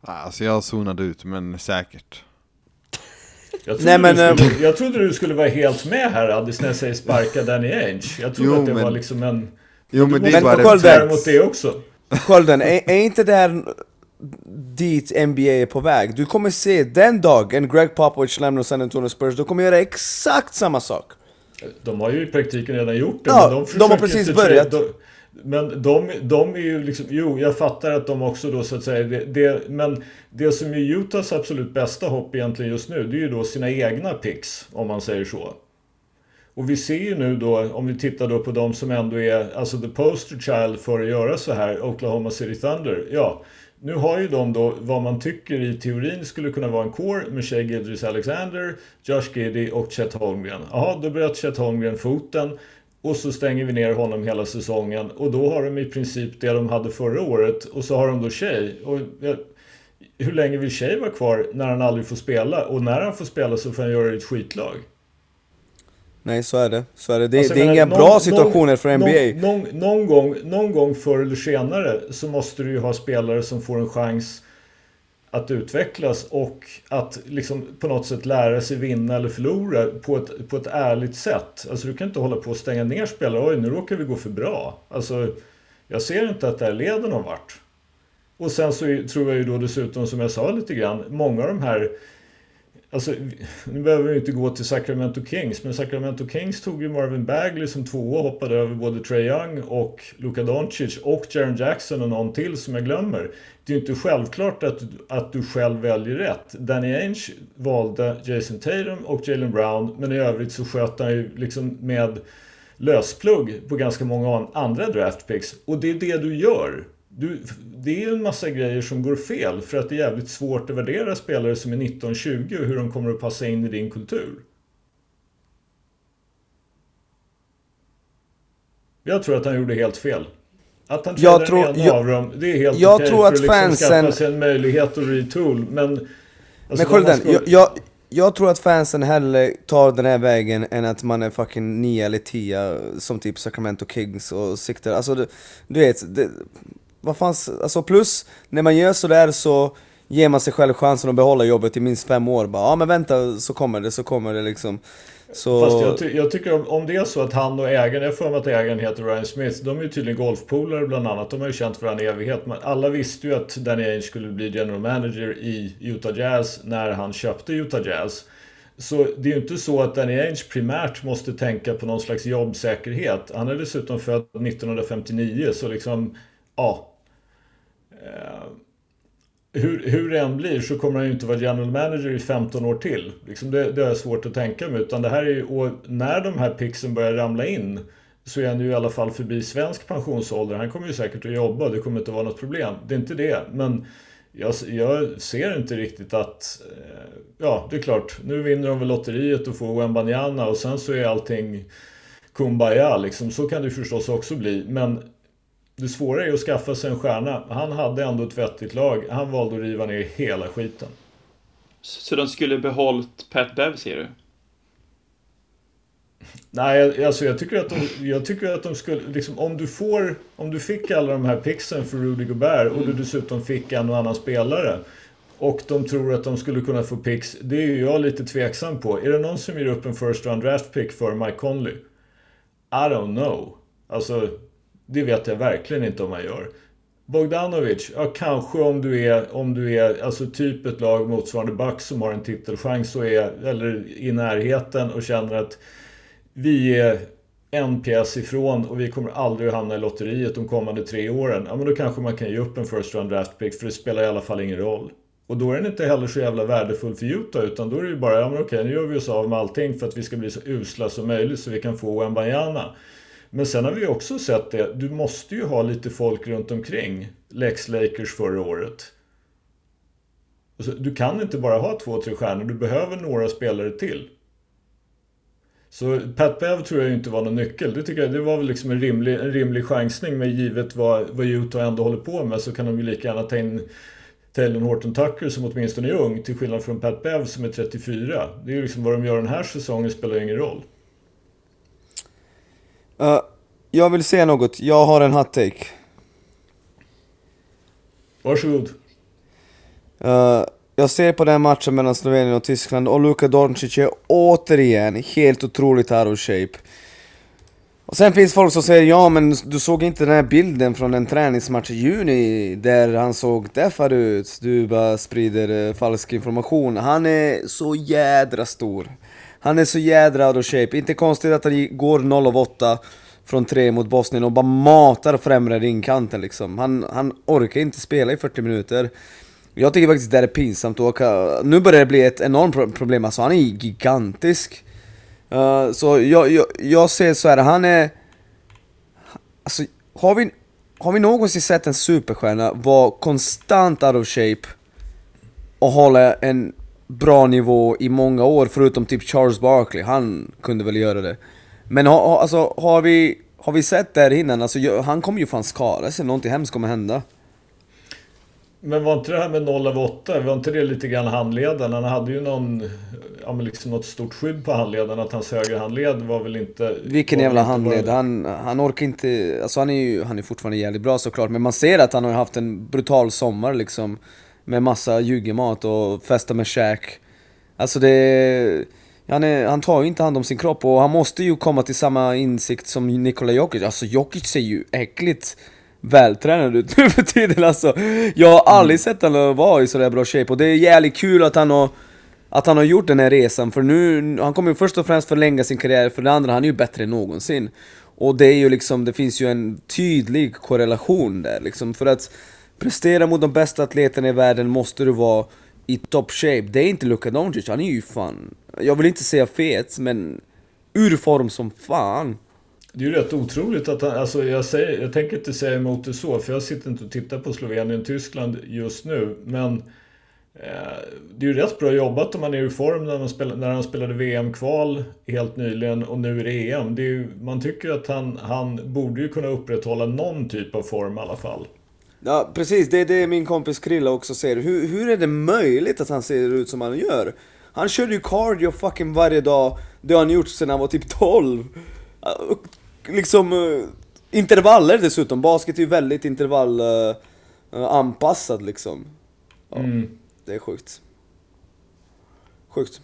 Alltså jag zonade ut, men säkert. Jag trodde, Nej, men, du skulle, jag trodde du skulle vara helt med här Addis när jag säger sparka Danny Ainge. Jag trodde Jo, att det men- var liksom en... Jo men det är bara mot det också. Skölden, är, är inte det här dit NBA är på väg? Du kommer se den dagen Greg Popovich lämnar San Antonio Spurs, du kommer göra exakt samma sak. De har ju i praktiken redan gjort det. Ja, men de försöker har precis inte- börjat. De, men de, de är ju liksom, jo jag fattar att de också då så att säga, det, det, men det som är Utahs absolut bästa hopp egentligen just nu, det är ju då sina egna picks, om man säger så. Och vi ser ju nu då, om vi tittar då på de som ändå är, alltså the poster child för att göra så här, Oklahoma City Thunder. Ja, nu har ju de då vad man tycker i teorin skulle kunna vara en core med Shea Gildris Alexander, Josh Giddy och Chet Holmgren. Jaha, då bröt Chet Holmgren foten och så stänger vi ner honom hela säsongen och då har de i princip det de hade förra året och så har de då Shea. Och hur länge vill Shea vara kvar när han aldrig får spela? Och när han får spela så får han göra det i ett skitlag. Nej, så är det. Så är det. Det, Alltså, det är inga menar, bra någon- situationer för någon- NBA. Någon, någon, gång, någon gång förr eller senare så måste du ju ha spelare som får en chans att utvecklas och att liksom på något sätt lära sig vinna eller förlora på ett, på ett ärligt sätt. Alltså du kan inte hålla på och stänga ner spelare. Oj, nu råkar vi gå för bra. Alltså, jag ser inte att det här leder någon vart. Och sen så tror jag ju då dessutom, som jag sa lite grann, många av de här Alltså, nu behöver vi inte gå till Sacramento Kings, men Sacramento Kings tog ju Marvin Bagley som tvåa och hoppade över både Trae Young och Luka Doncic och Jaron Jackson och någon till som jag glömmer. Det är ju inte självklart att, att du själv väljer rätt. Danny Ainge valde Jason Tatum och Jalen Brown, men i övrigt så sköt han ju liksom med lösplugg på ganska många andra draftpicks. Och det är det du gör. Du, det är en massa grejer som går fel för att det är jävligt svårt att värdera spelare som är 19-20 och hur de kommer att passa in i din kultur. Jag tror att han gjorde helt fel. Att han Jag tror- en jag- av dem, det är helt jag okej tror för att att liksom fansen- skaffa sig en möjlighet att retool. Men, alltså Men Skölden, ska- jag, jag, jag tror att fansen hellre tar den här vägen än att man är fucking 9 eller 10 som typ Sacramento Kings och siktar, alltså du, du vet, det, vad fan, alltså plus när man gör sådär så ger man sig själv chansen att behålla jobbet i minst fem år bara, ja men vänta så kommer det, så kommer det liksom så... Fast jag, ty jag tycker om, om det är så att han och ägaren, jag får mig att ägaren heter Ryan Smith, de är ju tydligen golfpolare bland annat. De har ju känt varandra i evighet. Men alla visste ju att Danny Ainge skulle bli general manager i Utah Jazz när han köpte Utah Jazz. Så det är ju inte så att Danny Ainge primärt måste tänka på någon slags jobbsäkerhet. Han är dessutom född 1959 så liksom, ja. Eh, hur, hur det än blir så kommer han ju inte vara general manager i 15 år till. Liksom det, det är svårt att tänka mig. Utan det här är ju, och när de här pixen börjar ramla in så är han ju i alla fall förbi svensk pensionsålder. Han kommer ju säkert att jobba, det kommer inte vara något problem. Det är inte det. Men jag, jag ser inte riktigt att... Eh, ja, det är klart. Nu vinner de väl lotteriet och får Wembanyama och sen så är allting kumbaya liksom. Så kan det ju förstås också bli. Men det svåra är att skaffa sig en stjärna. Han hade ändå ett vettigt lag. Han valde att riva ner hela skiten. Så de skulle behållit Pat Bev, ser du? Nej, alltså jag tycker att de, jag tycker att de skulle, liksom, om du får, om du fick alla de här pixen för Rudy Gobert och du dessutom fick en och annan spelare och de tror att de skulle kunna få picks, det är ju jag lite tveksam på. Är det någon som ger upp en first round draft pick för Mike Conley? I don't know. Alltså, det vet jag verkligen inte om han gör. Bogdanovic, ja kanske om du är, om du är alltså typ ett lag motsvarande back som har en titelchans och är, eller i närheten och känner att vi är en pjäs ifrån och vi kommer aldrig att hamna i lotteriet de kommande tre åren. Ja men då kanske man kan ge upp en first round draft pick för det spelar i alla fall ingen roll. Och då är den inte heller så jävla värdefull för Utah utan då är det ju bara, ja men okej nu gör vi oss av med allting för att vi ska bli så usla som möjligt så vi kan få Wembanyama. Men sen har vi också sett det, du måste ju ha lite folk runt omkring Lex Lakers förra året. Alltså, du kan inte bara ha två, tre stjärnor, du behöver några spelare till. Så Pat Bev tror jag ju inte var någon nyckel. Det tycker jag, det var väl liksom en rimlig, en rimlig chansning men givet vad, vad Utah ändå håller på med så kan de ju lika gärna ta in Taylor Horton Tucker som åtminstone är ung till skillnad från Pat Bev som är 34. Det är ju liksom vad de gör den här säsongen spelar ju ingen roll. Uh, jag vill säga något, jag har en hot take. Varsågod. Uh, jag ser på den matchen mellan Slovenien och Tyskland och Luka Doncic är återigen helt otroligt out of shape. Och sen finns folk som säger ja men du såg inte den här bilden från en träningsmatch i juni där han såg deffad ut, du bara sprider uh, falsk information. Han är så jädra stor. Han är så jädra out of shape, inte konstigt att han går 0 av 8 från 3 mot Bosnien och bara matar främre ringkanten liksom. Han, han orkar inte spela i 40 minuter. Jag tycker faktiskt det är pinsamt att åka. Nu börjar det bli ett enormt problem, alltså han är gigantisk. Uh, så jag, jag, jag ser så här, han är... Alltså, har vi, har vi någonsin sett en superstjärna vara konstant out of shape och hålla en bra nivå i många år, förutom typ Charles Barkley, han kunde väl göra det. Men ha, ha, alltså, har, vi, har vi sett det här innan? Alltså, han kommer ju fan skada sig, någonting hemskt kommer hända. Men var inte det här med 0 av 8, var inte det lite grann handleden? Han hade ju någon, ja men liksom något stort skydd på handleden, att hans högra handled var väl inte... Vilken jävla handled, bara- han, han orkar inte, alltså han är ju han är fortfarande jävligt bra såklart Men man ser att han har haft en brutal sommar liksom Med massa juggemat och festa med Shaq Alltså det... Han, är, han tar ju inte hand om sin kropp och han måste ju komma till samma insikt som Nikola Jokic. Alltså Jokic ser ju äckligt vältränad ut nu för tiden alltså. Jag har aldrig sett honom vara i sådär bra shape och det är jävligt kul att han har att han har gjort den här resan, för nu, han kommer ju först och främst förlänga sin karriär, för det andra, han är ju bättre än någonsin. Och det är ju liksom, det finns ju en tydlig korrelation där liksom, för att prestera mot de bästa atleterna i världen måste du vara i top shape. Det är inte Luka Doncic, han är ju fan, jag vill inte säga fet, men ur form som fan. Det är ju rätt otroligt att han, alltså jag, säger, jag tänker inte säga emot det så, för jag sitter inte och tittar på Slovenien-Tyskland just nu. Men eh, det är ju rätt bra jobbat om han är i form när han, spelade, när han spelade VM-kval helt nyligen och nu är det EM. Det är ju, man tycker att han, han borde ju kunna upprätthålla någon typ av form i alla fall. Ja precis, det är det min kompis Krilla också säger. Hur, hur är det möjligt att han ser ut som han gör? Han körde ju cardio fucking varje dag, det har han gjort sedan han var typ 12. Uh, Liksom uh, intervaller dessutom, basket är ju väldigt intervallanpassad liksom. Ja, Mm. Det är sjukt. Sjukt.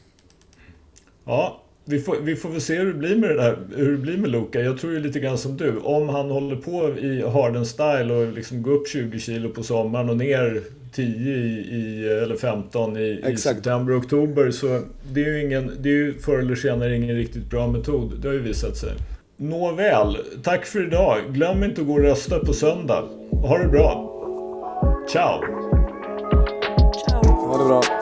Ja, vi får, vi får väl se hur det blir med det där, hur det blir med Luka. Jag tror ju lite grann som du. Om han håller på i Harden style och liksom går upp 20 kilo på sommaren och ner 10 i, i, eller 15 i, i september och oktober så det är ju ingen, det är ju förr eller senare ingen riktigt bra metod. Det har ju visat sig. Nåväl, tack för idag. Glöm inte att gå och rösta på söndag. Ha det bra. Ciao! Ciao. Ha det bra.